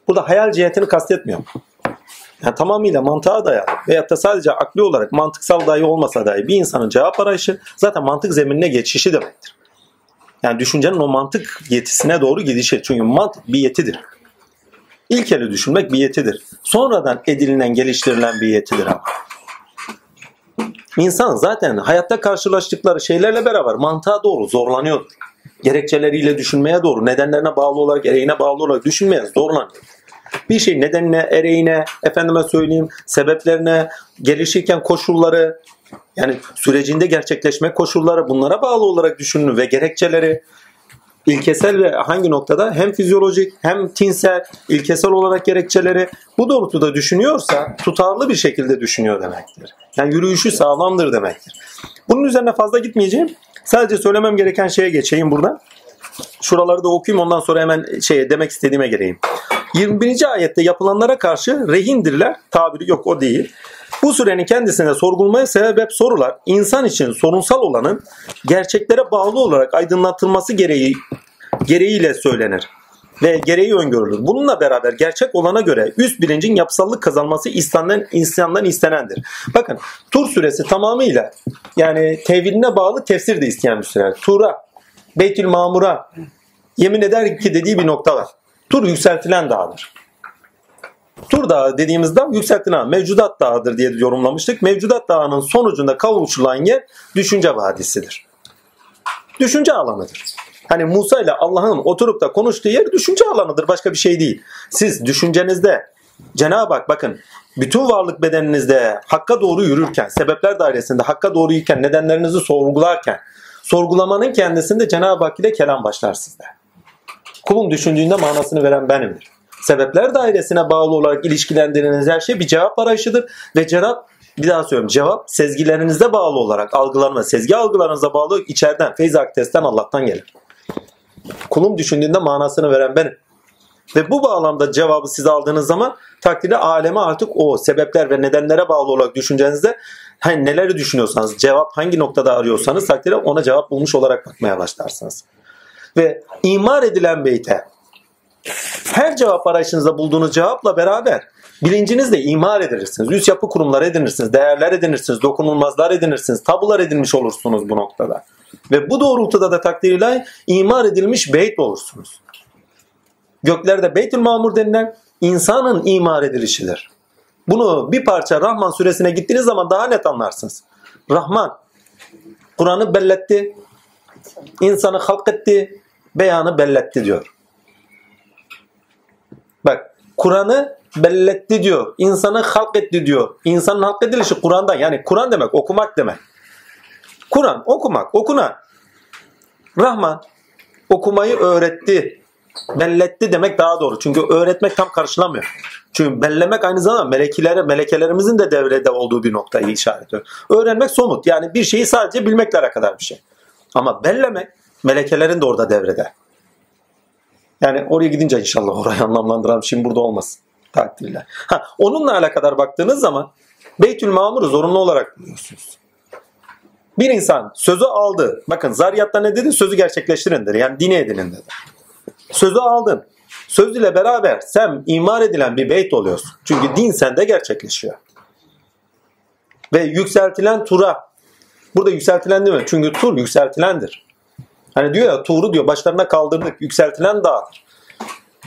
Burada hayal cihetini kastetmiyorum. Yani tamamıyla mantığa dayalı veyahut da sadece akli olarak mantıksal dahi olmasa dahi bir insanın cevap arayışı zaten mantık zeminine geçişi demektir. Yani düşüncenin o mantık yetisine doğru gidişi. Çünkü mantık bir yetidir. İlkeli düşünmek bir yetidir. Sonradan edinilen, geliştirilen bir yetidir ama. İnsan zaten hayatta karşılaştıkları şeylerle beraber mantığa doğru zorlanıyor. Gerekçeleriyle düşünmeye doğru, nedenlerine bağlı olarak, ereğine bağlı olarak düşünmeye zorlanıyor. Bir şey nedenine, ereğine, efendime söyleyeyim, sebeplerine, gelişirken koşulları, yani sürecinde gerçekleşme koşulları bunlara bağlı olarak düşünülür ve gerekçeleri ilkesel ve hangi noktada hem fizyolojik hem tinsel, ilkesel olarak gerekçeleri bu doğrultuda düşünüyorsa tutarlı bir şekilde düşünüyor demektir. Yani yürüyüşü sağlamdır demektir. Bunun üzerine fazla gitmeyeceğim. Sadece söylemem gereken şeye geçeyim buradan. Şuraları da okuyayım ondan sonra hemen şeye demek istediğime geleyim. 21. ayette yapılanlara karşı rehindirler. Tabiri yok o değil. Bu sürenin kendisine sorgulmaya sebep sorular insan için sorunsal olanın gerçeklere bağlı olarak aydınlatılması gereği gereğiyle söylenir ve gereği öngörülür. Bununla beraber gerçek olana göre üst bilincin yapısallık kazanması insandan, insandan istenendir. Bakın tur süresi tamamıyla yani teviline bağlı tefsir de isteyen bir süre. Tura, Beytül Mamur'a yemin eder ki dediği bir nokta var. Tur yükseltilen dağdır. Tur Dağı dediğimiz dağ yükseltilen dağ, mevcudat dağıdır diye yorumlamıştık. Mevcudat dağının sonucunda kavuşulan yer düşünce vadisidir. Düşünce alanıdır. Hani Musa ile Allah'ın oturup da konuştuğu yer düşünce alanıdır. Başka bir şey değil. Siz düşüncenizde Cenab-ı Hak bakın bütün varlık bedeninizde hakka doğru yürürken, sebepler dairesinde hakka doğru yürürken, nedenlerinizi sorgularken, sorgulamanın kendisinde Cenab-ı Hak ile kelam başlar sizde. Kulun düşündüğünde manasını veren benimdir. Sebepler dairesine bağlı olarak ilişkilendirdiğiniz her şey bir cevap arayışıdır ve cevap bir daha söylüyorum cevap sezgilerinize bağlı olarak algılarına, sezgi algılarınıza bağlı içeriden, feyz aktesten Allah'tan gelir. Kulum düşündüğünde manasını veren benim. Ve bu bağlamda cevabı siz aldığınız zaman takdirde aleme artık o sebepler ve nedenlere bağlı olarak düşüncenizde hani neleri düşünüyorsanız, cevap hangi noktada arıyorsanız takdirde ona cevap bulmuş olarak bakmaya başlarsınız. Ve imar edilen beyte her cevap arayışınızda bulduğunuz cevapla beraber bilincinizle imar edinirsiniz. Üst yapı kurumları edinirsiniz, değerler edinirsiniz, dokunulmazlar edinirsiniz, tabular edinmiş olursunuz bu noktada. Ve bu doğrultuda da takdirle imar edilmiş beyt olursunuz. Göklerde Beytül Mamur denilen insanın imar edilişidir. Bunu bir parça Rahman suresine gittiğiniz zaman daha net anlarsınız. Rahman Kur'an'ı belletti, insanı halk etti, beyanı belletti diyor. Bak Kur'an'ı belletti diyor. İnsanı halk etti diyor. İnsanın halk edilişi Kur'an'dan. Yani Kur'an demek okumak demek. Kur'an okumak, okuna. Rahman okumayı öğretti. Belletti demek daha doğru. Çünkü öğretmek tam karşılamıyor. Çünkü bellemek aynı zamanda melekilere, melekelerimizin de devrede olduğu bir noktayı işaret ediyor. Öğrenmek somut. Yani bir şeyi sadece bilmekle alakadar bir şey. Ama bellemek melekelerin de orada devrede. Yani oraya gidince inşallah orayı anlamlandıralım. Şimdi burada olmasın. Takdirler. Ha, onunla alakadar baktığınız zaman Beytül Mamur'u zorunlu olarak buluyorsunuz. Bir insan sözü aldı. Bakın Zariyat'ta ne dedi? Sözü gerçekleştirin dedi. Yani dine edinin dedi. Sözü aldın. Söz ile beraber sen imar edilen bir beyt oluyorsun. Çünkü din sende gerçekleşiyor. Ve yükseltilen tura. Burada yükseltilen değil mi? Çünkü tur yükseltilendir. Hani diyor ya Tuğru diyor başlarına kaldırdık yükseltilen dağdır.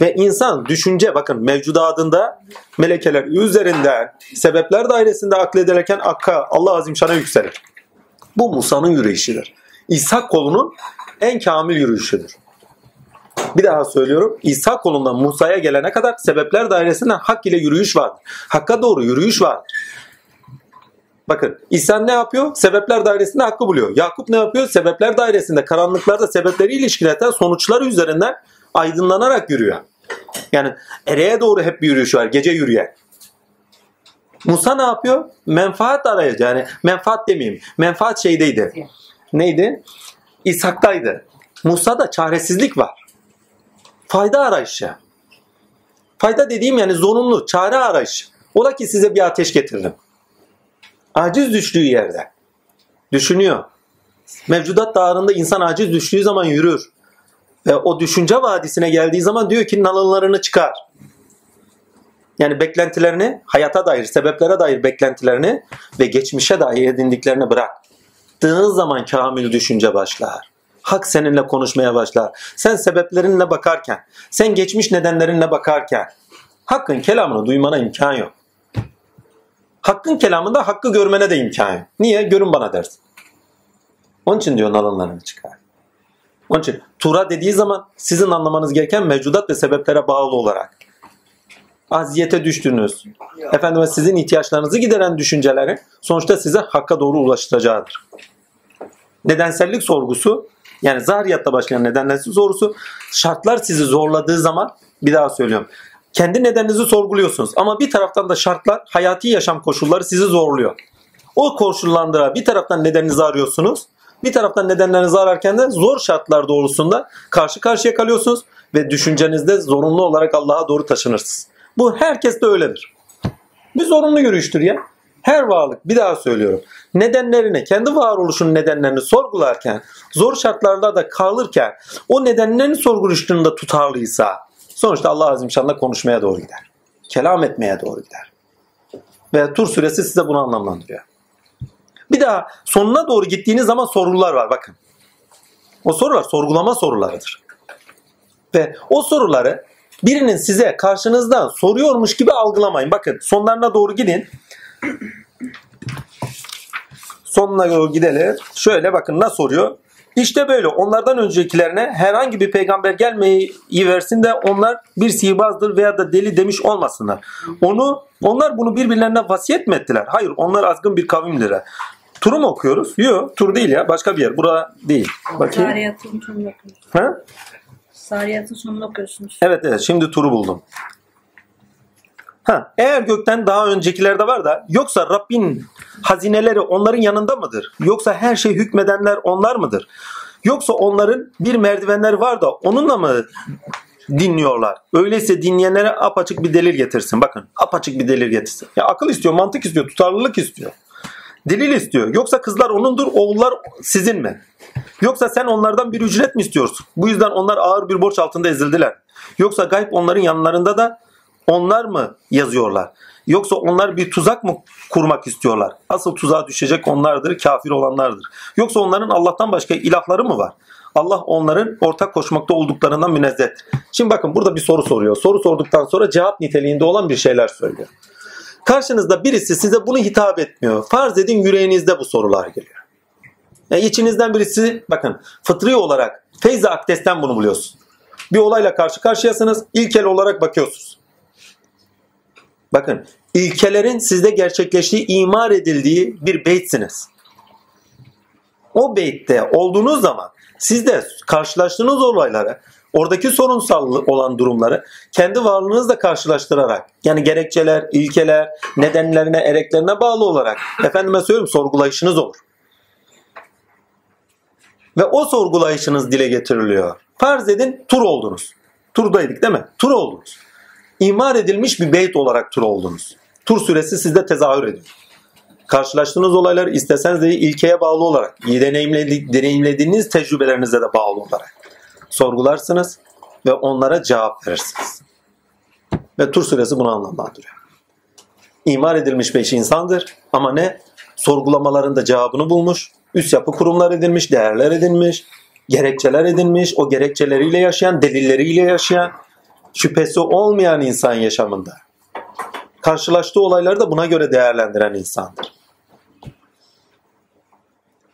Ve insan düşünce bakın mevcudatında melekeler üzerinden sebepler dairesinde aklederken akka Allah Azimşan'a yükselir. Bu Musa'nın yürüyüşüdür. İsa kolunun en kamil yürüyüşüdür. Bir daha söylüyorum. İsa kolundan Musa'ya gelene kadar sebepler dairesinden hak ile yürüyüş vardır. Hakka doğru yürüyüş vardır. Bakın İsa ne yapıyor? Sebepler dairesinde hakkı buluyor. Yakup ne yapıyor? Sebepler dairesinde karanlıklarda sebepleri ilişkileten sonuçlar üzerinden aydınlanarak yürüyor. Yani ereğe doğru hep bir yürüyüş var. Gece yürüyen. Musa ne yapıyor? Menfaat arayıcı. Yani menfaat demeyeyim. Menfaat şeydeydi. Neydi? İshak'taydı. Musa'da çaresizlik var. Fayda arayışı. Fayda dediğim yani zorunlu, çare arayışı. Ola ki size bir ateş getirdim. Aciz düştüğü yerde. Düşünüyor. Mevcudat dağarında insan aciz düştüğü zaman yürür. Ve o düşünce vadisine geldiği zaman diyor ki nalınlarını çıkar. Yani beklentilerini, hayata dair, sebeplere dair beklentilerini ve geçmişe dair edindiklerini bırak. Dığın zaman kamil düşünce başlar. Hak seninle konuşmaya başlar. Sen sebeplerinle bakarken, sen geçmiş nedenlerinle bakarken Hakkın kelamını duymana imkan yok. Hakkın kelamında hakkı görmene de imkan yok. Niye? Görün bana dersin. Onun için diyor nalınlarını çıkar. Onun için Tura dediği zaman sizin anlamanız gereken mevcudat ve sebeplere bağlı olarak aziyete düştüğünüz, efendime sizin ihtiyaçlarınızı gideren düşünceleri sonuçta size hakka doğru ulaştıracaktır. Nedensellik sorgusu yani zahiriyatta başlayan nedensellik sorgusu şartlar sizi zorladığı zaman bir daha söylüyorum. Kendi nedeninizi sorguluyorsunuz ama bir taraftan da şartlar, hayati yaşam koşulları sizi zorluyor. O koşullandıra bir taraftan nedeninizi arıyorsunuz. Bir taraftan nedenlerinizi ararken de zor şartlar doğrusunda karşı karşıya kalıyorsunuz ve düşüncenizde zorunlu olarak Allah'a doğru taşınırsınız. Bu herkes de öyledir. Bir zorunlu yürüyüştür ya. Her varlık bir daha söylüyorum. Nedenlerini, kendi varoluşunun nedenlerini sorgularken, zor şartlarda da kalırken o nedenlerin sorguluştuğunda tutarlıysa sonuçta Allah Azimşan'la konuşmaya doğru gider. Kelam etmeye doğru gider. Ve Tur suresi size bunu anlamlandırıyor. Bir daha sonuna doğru gittiğiniz zaman sorular var bakın. O sorular sorgulama sorularıdır. Ve o soruları birinin size karşınızdan soruyormuş gibi algılamayın. Bakın sonlarına doğru gidin. Sonuna doğru gidelim. Şöyle bakın nasıl soruyor. İşte böyle onlardan öncekilerine herhangi bir peygamber gelmeyi versin de onlar bir sihirbazdır veya da deli demiş olmasınlar. Onu onlar bunu birbirlerine vasiyet mi ettiler? Hayır onlar azgın bir kavimdir. Turu mu okuyoruz? Yok tur değil ya başka bir yer. Bura değil. Bakayım. Sariyatın sonunu okuyorsunuz. Ha? Sariyatın sonunu okuyorsunuz. Evet evet şimdi turu buldum. Ha, eğer gökten daha öncekilerde var da yoksa Rabbin hazineleri onların yanında mıdır? Yoksa her şey hükmedenler onlar mıdır? Yoksa onların bir merdivenleri var da onunla mı dinliyorlar? Öyleyse dinleyenlere apaçık bir delil getirsin. Bakın apaçık bir delil getirsin. Ya akıl istiyor, mantık istiyor, tutarlılık istiyor. Delil istiyor. Yoksa kızlar onundur, oğullar sizin mi? Yoksa sen onlardan bir ücret mi istiyorsun? Bu yüzden onlar ağır bir borç altında ezildiler. Yoksa gayb onların yanlarında da onlar mı yazıyorlar? Yoksa onlar bir tuzak mı kurmak istiyorlar? Asıl tuzağa düşecek onlardır, kafir olanlardır. Yoksa onların Allah'tan başka ilahları mı var? Allah onların ortak koşmakta olduklarından münezzehtir. Şimdi bakın burada bir soru soruyor. Soru sorduktan sonra cevap niteliğinde olan bir şeyler söylüyor. Karşınızda birisi size bunu hitap etmiyor. Farz edin yüreğinizde bu sorular geliyor. Yani içinizden birisi bakın fıtri olarak feyza akdesten bunu buluyorsun. Bir olayla karşı karşıyasınız. İlkel olarak bakıyorsunuz. Bakın ilkelerin sizde gerçekleştiği, imar edildiği bir beytsiniz. O beytte olduğunuz zaman Siz de karşılaştığınız olayları, oradaki sorunsal olan durumları kendi varlığınızla karşılaştırarak yani gerekçeler, ilkeler, nedenlerine, ereklerine bağlı olarak efendime söyleyeyim sorgulayışınız olur. Ve o sorgulayışınız dile getiriliyor. Farz edin tur oldunuz. Turdaydık değil mi? Tur oldunuz. İmar edilmiş bir beyt olarak tur oldunuz. Tur süresi sizde tezahür ediyor. Karşılaştığınız olaylar isteseniz de ilkeye bağlı olarak, iyi deneyimledi- deneyimlediğiniz tecrübelerinize de bağlı olarak sorgularsınız ve onlara cevap verirsiniz. Ve tur süresi bunu anlamlandırıyor. İmar edilmiş beş insandır ama ne? Sorgulamalarında cevabını bulmuş, üst yapı kurumlar edilmiş, değerler edinmiş, gerekçeler edinmiş, o gerekçeleriyle yaşayan, delilleriyle yaşayan, şüphesi olmayan insan yaşamında. Karşılaştığı olayları da buna göre değerlendiren insandır.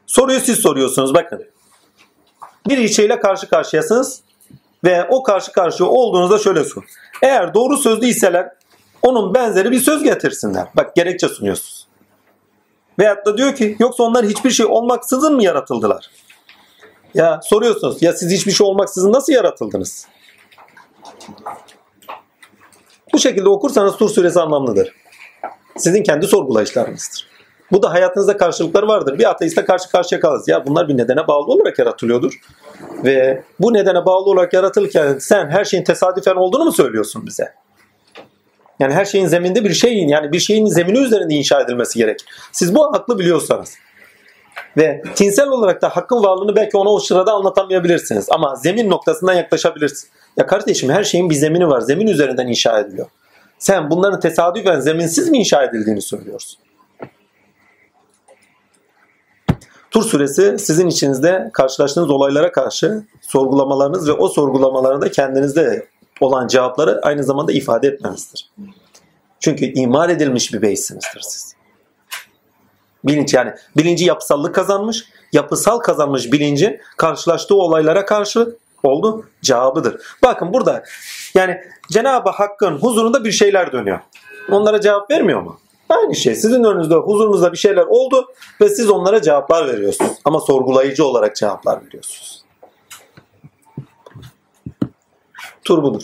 Soruyu siz soruyorsunuz bakın. Bir ilçeyle karşı karşıyasınız ve o karşı karşıya olduğunuzda şöyle sor. Eğer doğru sözlü iseler onun benzeri bir söz getirsinler. Bak gerekçe sunuyorsunuz. Veyahut da diyor ki yoksa onlar hiçbir şey olmaksızın mı yaratıldılar? Ya soruyorsunuz ya siz hiçbir şey olmaksızın nasıl yaratıldınız? Bu şekilde okursanız Tur suresi anlamlıdır. Sizin kendi sorgulayışlarınızdır. Bu da hayatınızda karşılıkları vardır. Bir ateiste karşı karşıya kalırız. Ya bunlar bir nedene bağlı olarak yaratılıyordur. Ve bu nedene bağlı olarak yaratılırken sen her şeyin tesadüfen olduğunu mu söylüyorsun bize? Yani her şeyin zeminde bir şeyin yani bir şeyin zemini üzerinde inşa edilmesi gerek. Siz bu aklı biliyorsanız ve tinsel olarak da hakkın varlığını belki ona o sırada anlatamayabilirsiniz ama zemin noktasından yaklaşabilirsiniz. Ya kardeşim her şeyin bir zemini var. Zemin üzerinden inşa ediliyor. Sen bunların tesadüfen zeminsiz mi inşa edildiğini söylüyorsun. Tur süresi sizin içinizde karşılaştığınız olaylara karşı sorgulamalarınız ve o sorgulamalarda kendinizde olan cevapları aynı zamanda ifade etmenizdir. Çünkü imar edilmiş bir beysinizdir siz. Bilinç yani bilinci yapısallık kazanmış, yapısal kazanmış bilinci karşılaştığı olaylara karşı oldu cevabıdır. Bakın burada yani Cenab-ı Hakk'ın huzurunda bir şeyler dönüyor. Onlara cevap vermiyor mu? Aynı şey. Sizin önünüzde, huzurunuzda bir şeyler oldu ve siz onlara cevaplar veriyorsunuz. Ama sorgulayıcı olarak cevaplar veriyorsunuz. Tur budur.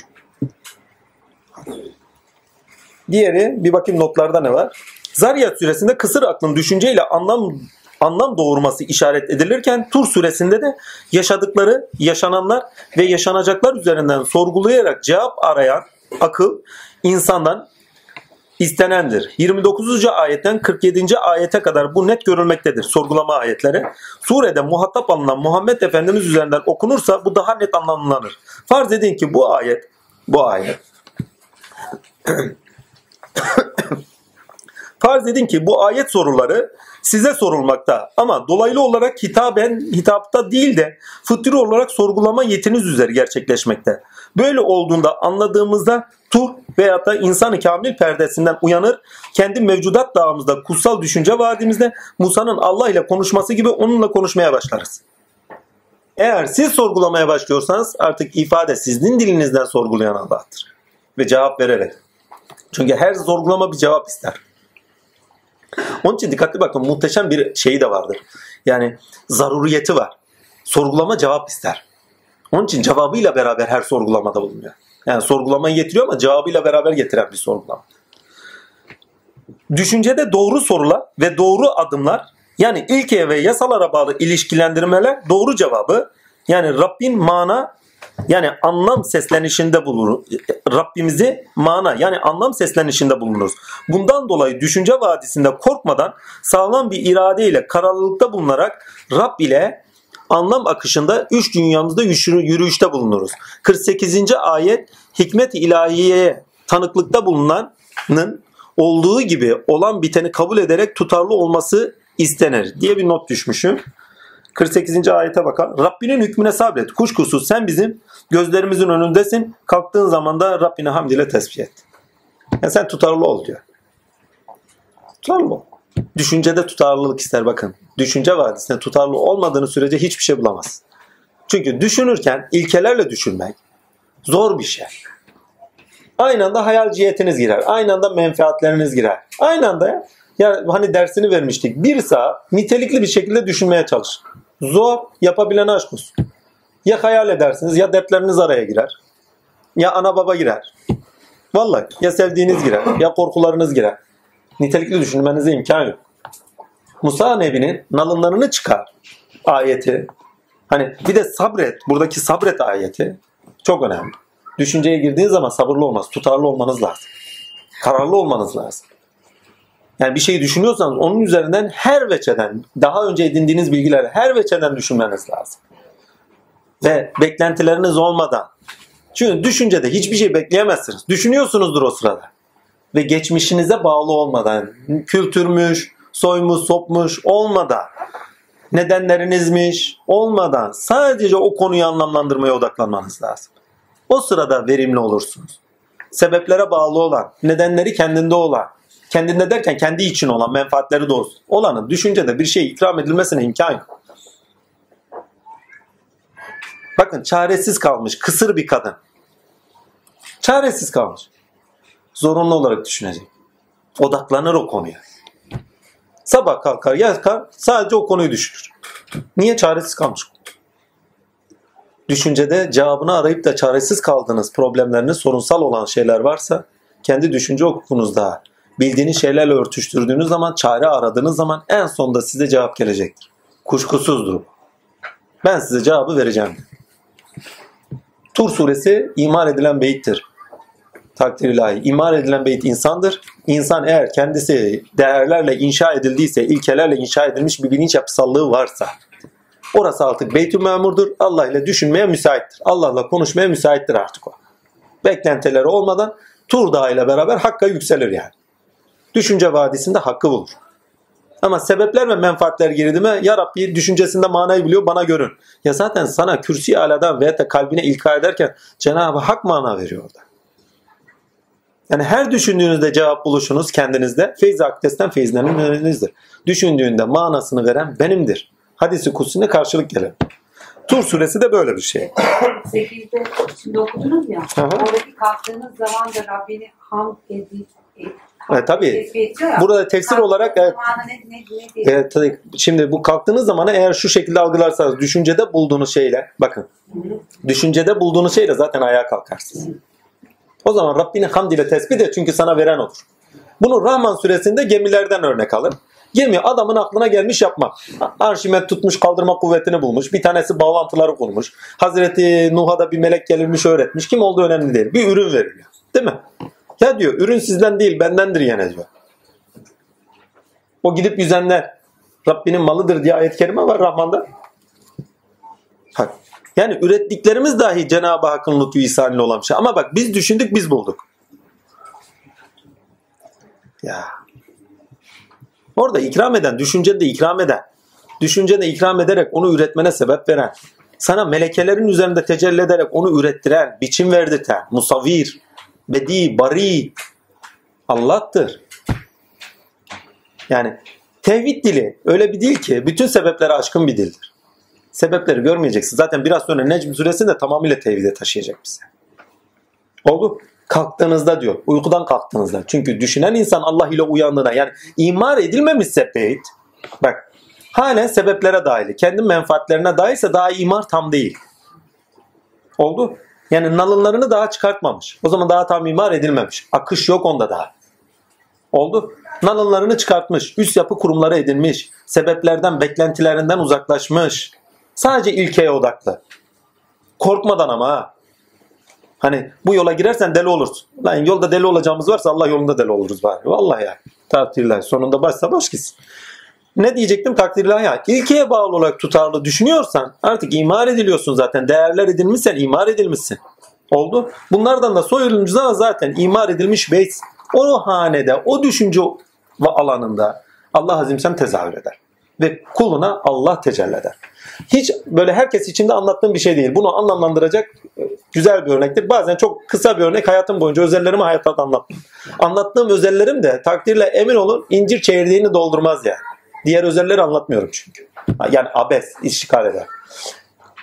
Diğeri bir bakayım notlarda ne var? Zariyat suresinde kısır aklın düşünceyle anlam anlam doğurması işaret edilirken Tur suresinde de yaşadıkları, yaşananlar ve yaşanacaklar üzerinden sorgulayarak cevap arayan akıl insandan istenendir. 29. ayetten 47. ayete kadar bu net görülmektedir sorgulama ayetleri. Surede muhatap alınan Muhammed Efendimiz üzerinden okunursa bu daha net anlamlanır. Farz edin ki bu ayet bu ayet Farz edin ki bu ayet soruları size sorulmakta ama dolaylı olarak hitaben hitapta değil de fıtri olarak sorgulama yetiniz üzere gerçekleşmekte. Böyle olduğunda anladığımızda tur veya da insanı kamil perdesinden uyanır, kendi mevcudat dağımızda, kutsal düşünce vadimizde Musa'nın Allah ile konuşması gibi onunla konuşmaya başlarız. Eğer siz sorgulamaya başlıyorsanız artık ifade sizin dilinizden sorgulayan Allah'tır. Ve cevap vererek. Çünkü her sorgulama bir cevap ister. Onun için dikkatli bakın muhteşem bir şeyi de vardır. Yani zaruriyeti var. Sorgulama cevap ister. Onun için cevabıyla beraber her sorgulamada bulunuyor. Yani sorgulamayı getiriyor ama cevabıyla beraber getiren bir sorgulama. Düşüncede doğru sorular ve doğru adımlar yani ilkeye ve yasalara bağlı ilişkilendirmeler doğru cevabı yani Rabbin mana yani anlam seslenişinde bulunur. Rabbimizi mana yani anlam seslenişinde bulunuruz. Bundan dolayı düşünce vadisinde korkmadan sağlam bir irade ile kararlılıkta bulunarak Rab ile anlam akışında üç dünyamızda yürüyüşte bulunuruz. 48. ayet hikmet ilahiyeye tanıklıkta bulunanın olduğu gibi olan biteni kabul ederek tutarlı olması istenir diye bir not düşmüşüm. 48. ayete bakalım. Rabbinin hükmüne sabret. Kuşkusuz sen bizim gözlerimizin önündesin. Kalktığın zaman da Rabbine hamd ile tesbih et. Yani sen tutarlı ol diyor. Tutarlı ol. Düşüncede tutarlılık ister bakın. Düşünce vadisinde tutarlı olmadığını sürece hiçbir şey bulamaz. Çünkü düşünürken ilkelerle düşünmek zor bir şey. Aynı anda hayal cihetiniz girer. Aynı anda menfaatleriniz girer. Aynı anda ya, ya hani dersini vermiştik. Bir saat nitelikli bir şekilde düşünmeye çalış. Zor. Yapabilen aşk olsun. Ya hayal edersiniz ya dertleriniz araya girer. Ya ana baba girer. Vallahi ya sevdiğiniz girer ya korkularınız girer. Nitelikli düşünmenize imkan yok. Musa Nebi'nin nalınlarını çıkar ayeti. Hani bir de sabret. Buradaki sabret ayeti çok önemli. Düşünceye girdiğiniz zaman sabırlı olmaz. Tutarlı olmanız lazım. Kararlı olmanız lazım. Yani bir şeyi düşünüyorsanız onun üzerinden her veçeden, daha önce edindiğiniz bilgileri her veçeden düşünmeniz lazım. Ve beklentileriniz olmadan. Çünkü düşüncede hiçbir şey bekleyemezsiniz. Düşünüyorsunuzdur o sırada. Ve geçmişinize bağlı olmadan, kültürmüş, soymuş, sopmuş olmadan, nedenlerinizmiş olmadan sadece o konuyu anlamlandırmaya odaklanmanız lazım. O sırada verimli olursunuz. Sebeplere bağlı olan, nedenleri kendinde olan, kendinde derken kendi için olan menfaatleri doğrusu olanın düşüncede bir şey ikram edilmesine imkan yok. Bakın çaresiz kalmış kısır bir kadın. Çaresiz kalmış. Zorunlu olarak düşünecek. Odaklanır o konuya. Sabah kalkar yatar sadece o konuyu düşünür. Niye çaresiz kalmış? Düşüncede cevabını arayıp da çaresiz kaldığınız problemleriniz sorunsal olan şeyler varsa kendi düşünce hukukunuzda bildiğiniz şeylerle örtüştürdüğünüz zaman çare aradığınız zaman en sonunda size cevap gelecektir. Kuşkusuzdur. Ben size cevabı vereceğim. Tur suresi iman edilen beyittir. Takdir ilahi. İman edilen beyit insandır. İnsan eğer kendisi değerlerle inşa edildiyse, ilkelerle inşa edilmiş bir bilinç yapısallığı varsa orası artık beytü memurdur. Allah ile düşünmeye müsaittir. Allah'la konuşmaya müsaittir artık o. Beklentileri olmadan Tur Dağı ile beraber Hakk'a yükselir yani. Düşünce vadisinde hakkı bulur. Ama sebepler ve menfaatler girdi mi ya Rabbi düşüncesinde manayı biliyor bana görün. Ya zaten sana kürsi aladan veya da kalbine ilka ederken Cenab-ı Hak mana veriyor orada. Yani her düşündüğünüzde cevap buluşunuz kendinizde feyz akdesten feyizlerinizdir. Düşündüğünde manasını veren benimdir. Hadisi kutsine karşılık gelir. Tur suresi de böyle bir şey. 8'de şimdi okudunuz ya. Hı. Oradaki kalktığınız zaman da Rabbini hamd edip E, tabii. Burada tefsir olarak evet? Evet, tabii. şimdi bu kalktığınız zaman eğer şu şekilde algılarsanız düşüncede bulduğunuz şeyle bakın düşüncede bulduğunuz şeyle zaten ayağa kalkarsınız. O zaman Rabbini hamd ile tesbih et çünkü sana veren olur. Bunu Rahman suresinde gemilerden örnek alın. Gemi adamın aklına gelmiş yapmak. Arşimet tutmuş kaldırma kuvvetini bulmuş. Bir tanesi bağlantıları kurmuş. Hazreti Nuh'a da bir melek gelirmiş öğretmiş. Kim olduğu önemli değil. Bir ürün veriliyor. Değil mi? Ya diyor ürün sizden değil bendendir yine diyor. O gidip yüzenler Rabbinin malıdır diye ayet-i kerime var Rahman'da. Bak, Yani ürettiklerimiz dahi Cenab-ı Hakk'ın lütfu ihsanıyla olan şey. Ama bak biz düşündük biz bulduk. Ya. Orada ikram eden, düşüncede ikram eden, düşüncede ikram ederek onu üretmene sebep veren, sana melekelerin üzerinde tecelli ederek onu ürettiren, biçim verdirten, musavir, bedi, bari Allah'tır. Yani tevhid dili öyle bir dil ki bütün sebeplere aşkın bir dildir. Sebepleri görmeyeceksin. Zaten biraz sonra Necm suresi de tamamıyla tevhide taşıyacak bizi. Oldu. Kalktığınızda diyor. Uykudan kalktığınızda. Çünkü düşünen insan Allah ile uyandığına yani imar edilmemişse beyt bak halen sebeplere dahil. Kendi menfaatlerine dahilse daha imar tam değil. Oldu. Yani nalınlarını daha çıkartmamış. O zaman daha tam imar edilmemiş. Akış yok onda daha. Oldu. Nalınlarını çıkartmış. Üst yapı kurumları edinmiş. Sebeplerden, beklentilerinden uzaklaşmış. Sadece ilkeye odaklı. Korkmadan ama ha. Hani bu yola girersen deli olursun. Lan yolda deli olacağımız varsa Allah yolunda deli oluruz bari. Vallahi ya. Takdirler. Sonunda başsa boş gitsin. Ne diyecektim takdirler ya. İlkeye bağlı olarak tutarlı düşünüyorsan artık imar ediliyorsun zaten. Değerler edilmişsen imar edilmişsin. Oldu. Bunlardan da soyulunca zaten imar edilmiş beyt. O hanede, o düşünce alanında Allah azimsen tezahür eder. Ve kuluna Allah tecelli eder. Hiç böyle herkes içinde anlattığım bir şey değil. Bunu anlamlandıracak e, güzel bir örnektir. Bazen çok kısa bir örnek hayatım boyunca özellerimi hayatta anlatmam. Anlattığım özellerim de takdirle emin olun incir çekirdeğini doldurmaz yani. Diğer özelleri anlatmıyorum çünkü. Yani abes, işgal eder.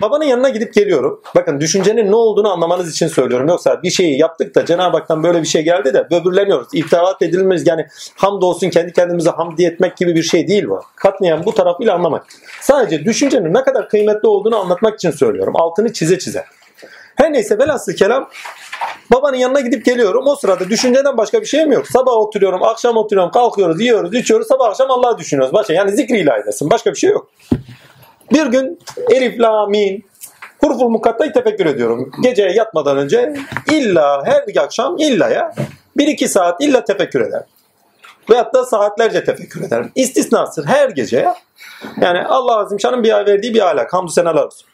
Babanın yanına gidip geliyorum. Bakın düşüncenin ne olduğunu anlamanız için söylüyorum. Yoksa bir şeyi yaptık da Cenab-ı Hak'tan böyle bir şey geldi de böbürleniyoruz. İftihat edilmemiz yani hamdolsun kendi kendimize hamdi etmek gibi bir şey değil bu. Katlayan bu tarafıyla anlamak. Sadece düşüncenin ne kadar kıymetli olduğunu anlatmak için söylüyorum. Altını çize çize. Her neyse velhasıl kelam babanın yanına gidip geliyorum. O sırada düşünceden başka bir şeyim yok. Sabah oturuyorum, akşam oturuyorum, kalkıyoruz, yiyoruz, içiyoruz. Sabah akşam Allah'ı düşünüyoruz. Başka yani zikri ilahidesin. Başka bir şey yok. Bir gün Elif, La, Mim, Huruful Mukatta'yı tefekkür ediyorum. Geceye yatmadan önce illa her akşam illa ya bir iki saat illa tefekkür ederim. Veyahut da saatlerce tefekkür ederim. İstisnasır her gece ya. Yani Allah Azim Şan'ın bir verdiği bir ahlak. Hamdü senalar olsun.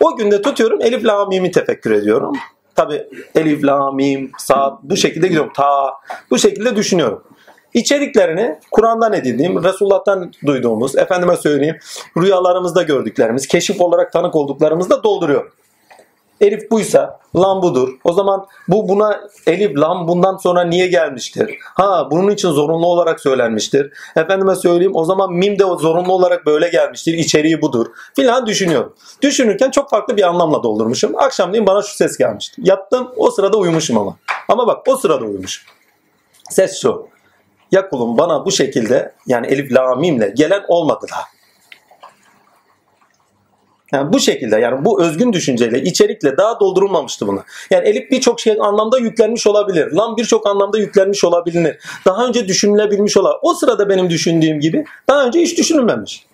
O günde tutuyorum Elif La Mim'i tefekkür ediyorum. Tabi Elif La Mim, saat bu şekilde gidiyorum. Ta bu şekilde düşünüyorum. İçeriklerini Kur'an'dan edindiğim, Resulullah'tan duyduğumuz, efendime söyleyeyim, rüyalarımızda gördüklerimiz, keşif olarak tanık olduklarımızda dolduruyorum. Elif buysa, lam budur. O zaman bu buna elif, lam bundan sonra niye gelmiştir? Ha bunun için zorunlu olarak söylenmiştir. Efendime söyleyeyim o zaman mim de zorunlu olarak böyle gelmiştir. İçeriği budur. Filan düşünüyorum. Düşünürken çok farklı bir anlamla doldurmuşum. Akşamleyin bana şu ses gelmişti. Yattım o sırada uyumuşum ama. Ama bak o sırada uyumuşum. Ses şu. Ya kulum bana bu şekilde yani elif la mimle gelen olmadı daha. Yani bu şekilde yani bu özgün düşünceyle, içerikle daha doldurulmamıştı buna. Yani elif birçok şey anlamda yüklenmiş olabilir. Lam birçok anlamda yüklenmiş olabilir. Daha önce düşünülebilmiş olabilir. O sırada benim düşündüğüm gibi daha önce hiç düşünülmemiş.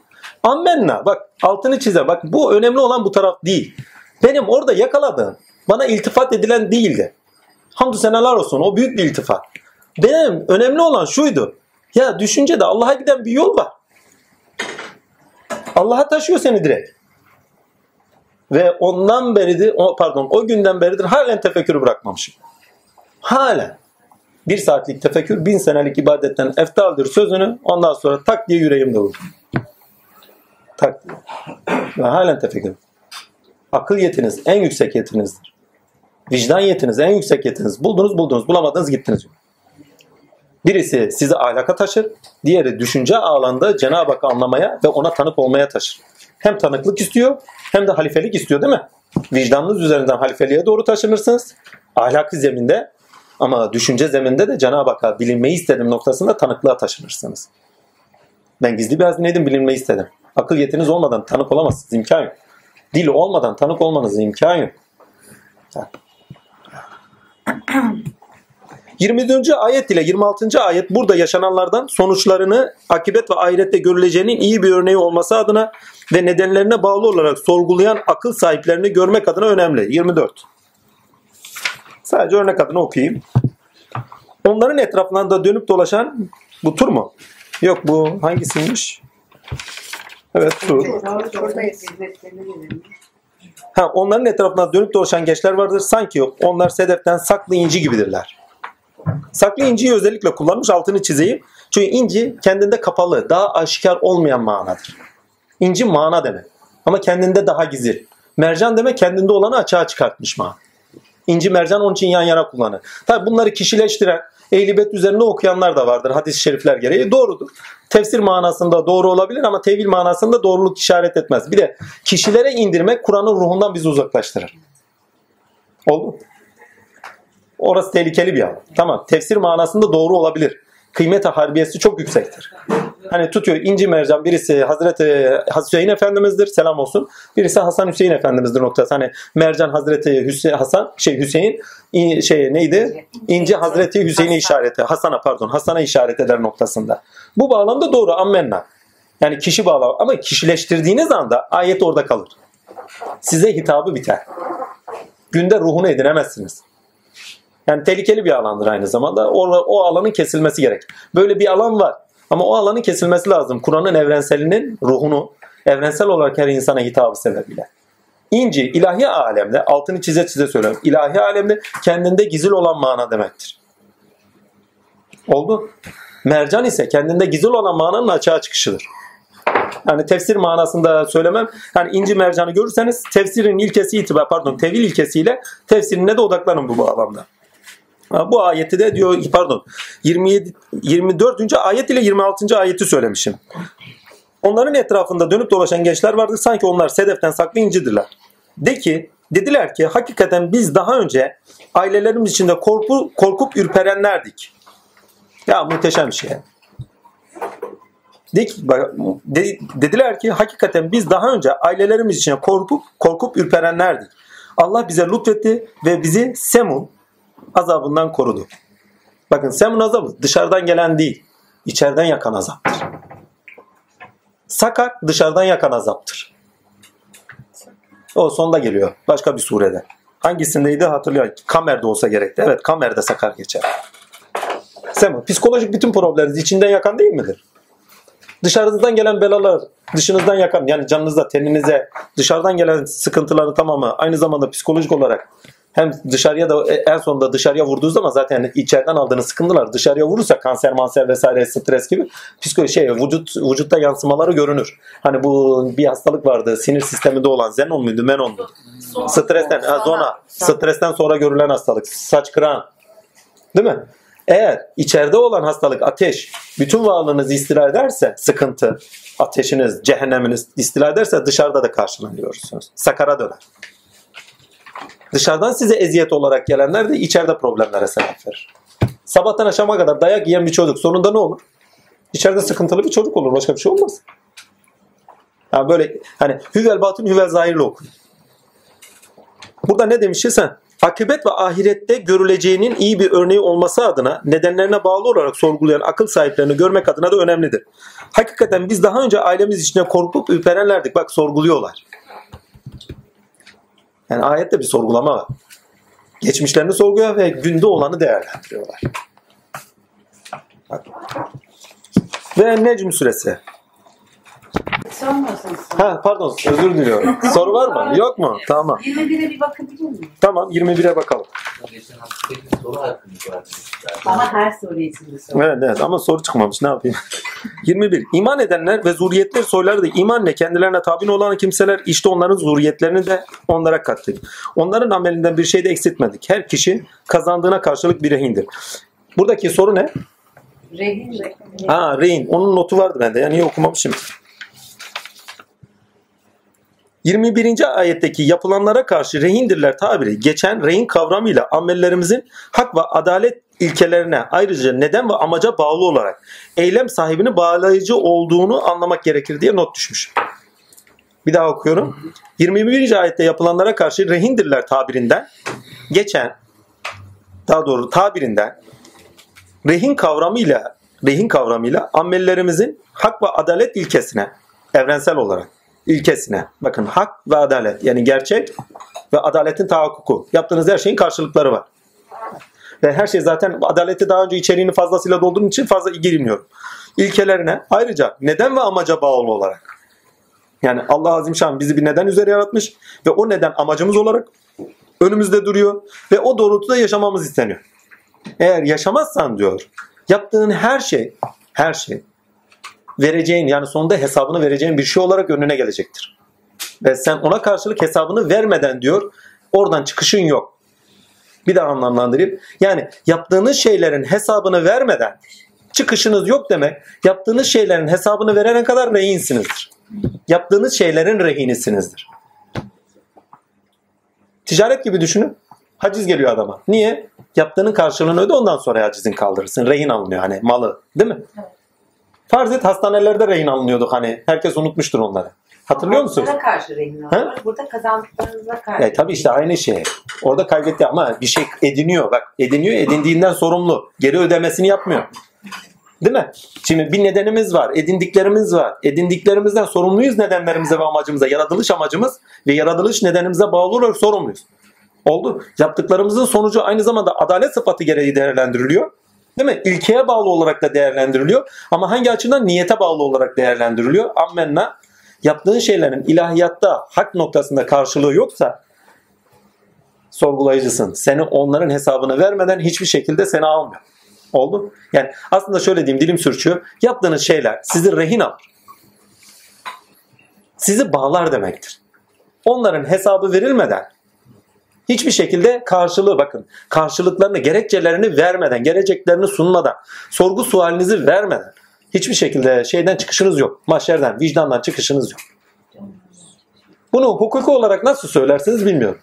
Ammenna bak altını çize bak bu önemli olan bu taraf değil. Benim orada yakaladığım bana iltifat edilen değildi. Hamdü senalar olsun o büyük bir iltifat. Benim önemli olan şuydu. Ya düşüncede Allah'a giden bir yol var. Allah'a taşıyor seni direkt. Ve ondan beridir, o, pardon o günden beridir halen tefekkürü bırakmamışım. Halen. Bir saatlik tefekkür bin senelik ibadetten eftaldir sözünü ondan sonra tak diye yüreğimde vurdu. Tak diye. Ve halen tefekkür. Akıl yetiniz en yüksek yetinizdir. Vicdan yetiniz en yüksek yetiniz. Buldunuz buldunuz bulamadınız gittiniz. Birisi sizi ahlaka taşır, diğeri düşünce ağlarında Cenab-ı Hakk'ı anlamaya ve ona tanık olmaya taşır. Hem tanıklık istiyor hem de halifelik istiyor değil mi? Vicdanınız üzerinden halifeliğe doğru taşınırsınız. Ahlaki zeminde ama düşünce zeminde de Cenab-ı Hakk'a bilinmeyi istedim noktasında tanıklığa taşınırsınız. Ben gizli bir hazineydim bilinmeyi istedim. Akıl yetiniz olmadan tanık olamazsınız. imkan yok. Dil olmadan tanık olmanız imkan yok. 24. ayet ile 26. ayet burada yaşananlardan sonuçlarını akibet ve ahirette görüleceğinin iyi bir örneği olması adına ve nedenlerine bağlı olarak sorgulayan akıl sahiplerini görmek adına önemli. 24. Sadece örnek adına okuyayım. Onların etraflarında dönüp dolaşan bu tur mu? Yok bu hangisiymiş? Evet tur. Ha, onların etrafında dönüp dolaşan gençler vardır. Sanki onlar sedeften saklı inci gibidirler. Saklı inciyi özellikle kullanmış altını çizeyim. Çünkü inci kendinde kapalı, daha aşikar olmayan manadır. İnci mana demek. Ama kendinde daha gizli. Mercan demek kendinde olanı açığa çıkartmış mana. İnci mercan onun için yan yana kullanır. Tabi bunları kişileştiren, ehlibet üzerine okuyanlar da vardır hadis-i şerifler gereği. Doğrudur. Tefsir manasında doğru olabilir ama tevil manasında doğruluk işaret etmez. Bir de kişilere indirmek Kur'an'ın ruhundan bizi uzaklaştırır. Oldu Orası tehlikeli bir alan. Tamam tefsir manasında doğru olabilir. Kıymeti harbiyesi çok yüksektir. Hani tutuyor inci mercan birisi Hazreti Hüseyin Efendimiz'dir selam olsun. Birisi Hasan Hüseyin Efendimiz'dir noktası. Hani mercan Hazreti Hüseyin Hasan şey Hüseyin şey neydi? İnci Hazreti Hüseyin'e işareti. Hasan'a pardon Hasan'a işaret eder noktasında. Bu bağlamda doğru ammenna. Yani kişi bağlamı ama kişileştirdiğiniz anda ayet orada kalır. Size hitabı biter. Günde ruhunu edinemezsiniz. Yani tehlikeli bir alandır aynı zamanda. O, o alanın kesilmesi gerek. Böyle bir alan var. Ama o alanın kesilmesi lazım. Kur'an'ın evrenselinin ruhunu evrensel olarak her insana hitabı sebebiyle. İnci ilahi alemde altını çize çize söylüyorum. İlahi alemde kendinde gizli olan mana demektir. Oldu. Mercan ise kendinde gizli olan mananın açığa çıkışıdır. Yani tefsir manasında söylemem. Yani inci mercanı görürseniz tefsirin ilkesi itibar pardon tevil ilkesiyle tefsirine de odaklanın bu bağlamda. Bu ayeti de diyor pardon 27 24. ayet ile 26. ayeti söylemişim. Onların etrafında dönüp dolaşan gençler vardır. Sanki onlar sedeften saklı incidirler. De ki dediler ki hakikaten biz daha önce ailelerimiz içinde korku, korkup ürperenlerdik. Ya muhteşem şey. De ki, de- dediler ki hakikaten biz daha önce ailelerimiz içinde korkup korkup ürperenlerdik. Allah bize lütfetti ve bizi Semun azabından korudu. Bakın Semun azabı dışarıdan gelen değil, içeriden yakan azaptır. Sakar dışarıdan yakan azaptır. O sonda geliyor. Başka bir surede. Hangisindeydi hatırlıyorum. Kamer'de olsa gerekti. Evet Kamer'de sakar geçer. Semun. Psikolojik bütün problemleriniz içinden yakan değil midir? Dışarınızdan gelen belalar, dışınızdan yakan yani canınıza, teninize, dışarıdan gelen sıkıntıların tamamı aynı zamanda psikolojik olarak hem dışarıya da en sonunda dışarıya vurduğu zaman zaten içeriden aldığınız sıkıntılar dışarıya vurursa kanser, manser vesaire stres gibi psikoloji şey vücut vücutta yansımaları görünür. Hani bu bir hastalık vardı sinir sisteminde olan Zenon muydu, Menon muydu? Stresten, ha, zona. Stresten sonra görülen hastalık. Saç kıran. Değil mi? Eğer içeride olan hastalık ateş bütün varlığınızı istila ederse sıkıntı, ateşiniz, cehenneminiz istila ederse dışarıda da karşılanıyorsunuz. Sakara döner. Dışarıdan size eziyet olarak gelenler de içeride problemlere sebep verir. Sabahtan akşama kadar dayak yiyen bir çocuk sonunda ne olur? İçeride sıkıntılı bir çocuk olur. Başka bir şey olmaz. Yani böyle hani hüvel batın hüvel zahirli okun. Burada ne demişsin sen? Akıbet ve ahirette görüleceğinin iyi bir örneği olması adına nedenlerine bağlı olarak sorgulayan akıl sahiplerini görmek adına da önemlidir. Hakikaten biz daha önce ailemiz içinde korkup ürperenlerdik. Bak sorguluyorlar. Yani ayette bir sorgulama var. Geçmişlerini sorguluyor ve günde olanı değerlendiriyorlar. Ve Necm suresi. Sormasın. Ha pardon özür diliyorum. Soru var mı? Yok mu? Tamam. 21'e bir bakabilir miyim? Tamam 21'e bakalım. Geçen haftaki soru hakkımız vardı. Ama her soru için de sor. Evet evet ama soru çıkmamış ne yapayım. 21. İman edenler ve zuriyetler soyları da imanla kendilerine tabi olan kimseler işte onların zuriyetlerini de onlara kattık. Onların amelinden bir şey de eksiltmedik. Her kişi kazandığına karşılık bir rehindir. Buradaki soru ne? Rehin de. Ha rehin. Onun notu vardı bende. Yani niye okumamışım? 21. ayetteki yapılanlara karşı rehindirler tabiri geçen rehin kavramıyla amellerimizin hak ve adalet ilkelerine ayrıca neden ve amaca bağlı olarak eylem sahibini bağlayıcı olduğunu anlamak gerekir diye not düşmüş. Bir daha okuyorum. 21. ayette yapılanlara karşı rehindirler tabirinden geçen daha doğru tabirinden rehin kavramıyla rehin kavramıyla amellerimizin hak ve adalet ilkesine evrensel olarak ilkesine bakın hak ve adalet yani gerçek ve adaletin tahakkuku yaptığınız her şeyin karşılıkları var. Ve her şey zaten adaleti daha önce içeriğini fazlasıyla doldurduğum için fazla girmiyorum. İlkelerine ayrıca neden ve amaca bağlı olarak yani Allah Azimşan bizi bir neden üzere yaratmış ve o neden amacımız olarak önümüzde duruyor ve o doğrultuda yaşamamız isteniyor. Eğer yaşamazsan diyor yaptığın her şey her şey vereceğin yani sonunda hesabını vereceğin bir şey olarak önüne gelecektir. Ve sen ona karşılık hesabını vermeden diyor oradan çıkışın yok. Bir daha anlamlandırayım. Yani yaptığınız şeylerin hesabını vermeden çıkışınız yok demek yaptığınız şeylerin hesabını verene kadar rehinsinizdir. Yaptığınız şeylerin rehinisinizdir. Ticaret gibi düşünün. Haciz geliyor adama. Niye? Yaptığının karşılığını öde ondan sonra hacizin kaldırırsın. Rehin alınıyor hani malı. Değil mi? Farz et hastanelerde rehin alınıyorduk hani. Herkes unutmuştur onları. Hatırlıyor musunuz? Burada karşı rehin Ha? alıyor. Burada kazandıklarınıza karşı. E, tabii işte aynı şey. Orada kaybetti ama bir şey ediniyor. Bak ediniyor edindiğinden sorumlu. Geri ödemesini yapmıyor. Değil mi? Şimdi bir nedenimiz var. Edindiklerimiz var. Edindiklerimizden sorumluyuz nedenlerimize ve amacımıza. Yaratılış amacımız ve yaratılış nedenimize bağlı olarak sorumluyuz. Oldu. Yaptıklarımızın sonucu aynı zamanda adalet sıfatı gereği değerlendiriliyor. Değil mi? İlkeye bağlı olarak da değerlendiriliyor. Ama hangi açıdan? Niyete bağlı olarak değerlendiriliyor. Ammenna yaptığın şeylerin ilahiyatta hak noktasında karşılığı yoksa sorgulayıcısın. Seni onların hesabını vermeden hiçbir şekilde seni almıyor. Oldu? Yani aslında şöyle diyeyim dilim sürçüyor. Yaptığınız şeyler sizi rehin alır. Sizi bağlar demektir. Onların hesabı verilmeden hiçbir şekilde karşılığı bakın karşılıklarını gerekçelerini vermeden geleceklerini sunmadan sorgu sualinizi vermeden hiçbir şekilde şeyden çıkışınız yok. Mahşerden, vicdandan çıkışınız yok. Bunu hukuki olarak nasıl söylersiniz bilmiyorum.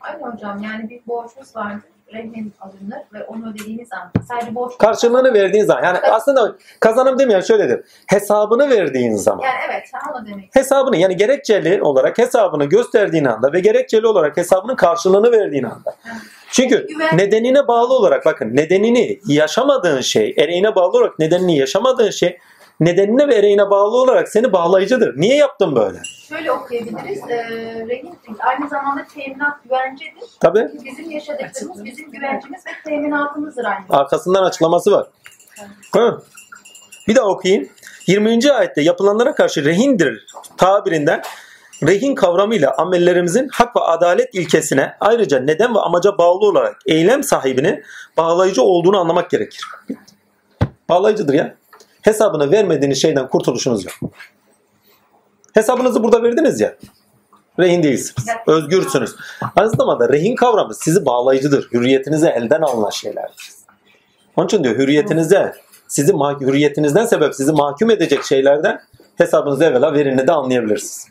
Aynı hocam yani bir borcunuz vardır. Rehin alınır ve onu ödediğiniz an sadece borç Karşılığını verdiğin zaman yani aslında kazanım demeyen şöyledir. Hesabını verdiğin zaman. Yani evet onu demek. Hesabını yani gerekçeli olarak hesabını gösterdiğin anda ve gerekçeli olarak hesabının karşılığını verdiğin anda. Çünkü Güven- nedenine bağlı olarak bakın nedenini yaşamadığın şey, ereğine bağlı olarak nedenini yaşamadığın şey nedenine ve ereğine bağlı olarak seni bağlayıcıdır. Niye yaptın böyle? Şöyle okuyabiliriz. E, rehin aynı zamanda teminat güvencedir. Tabii Çünkü bizim yaşadıklarımız bizim güvencemiz ve teminatımızdır aynı. arkasından açıklaması var. Hı. Bir daha okuyayım. 20. ayette yapılanlara karşı rehindir tabirinden rehin kavramıyla amellerimizin hak ve adalet ilkesine ayrıca neden ve amaca bağlı olarak eylem sahibinin bağlayıcı olduğunu anlamak gerekir. Bağlayıcıdır ya. Hesabını vermediğiniz şeyden kurtuluşunuz yok. Hesabınızı burada verdiniz ya. Rehin değilsiniz. Özgürsünüz. Aynı zamanda rehin kavramı sizi bağlayıcıdır. Hürriyetinize elden alınan şeylerdir. Onun için diyor hürriyetinize sizi mah- hürriyetinizden sebep sizi mahkum edecek şeylerden hesabınızı evvela verin de anlayabilirsiniz.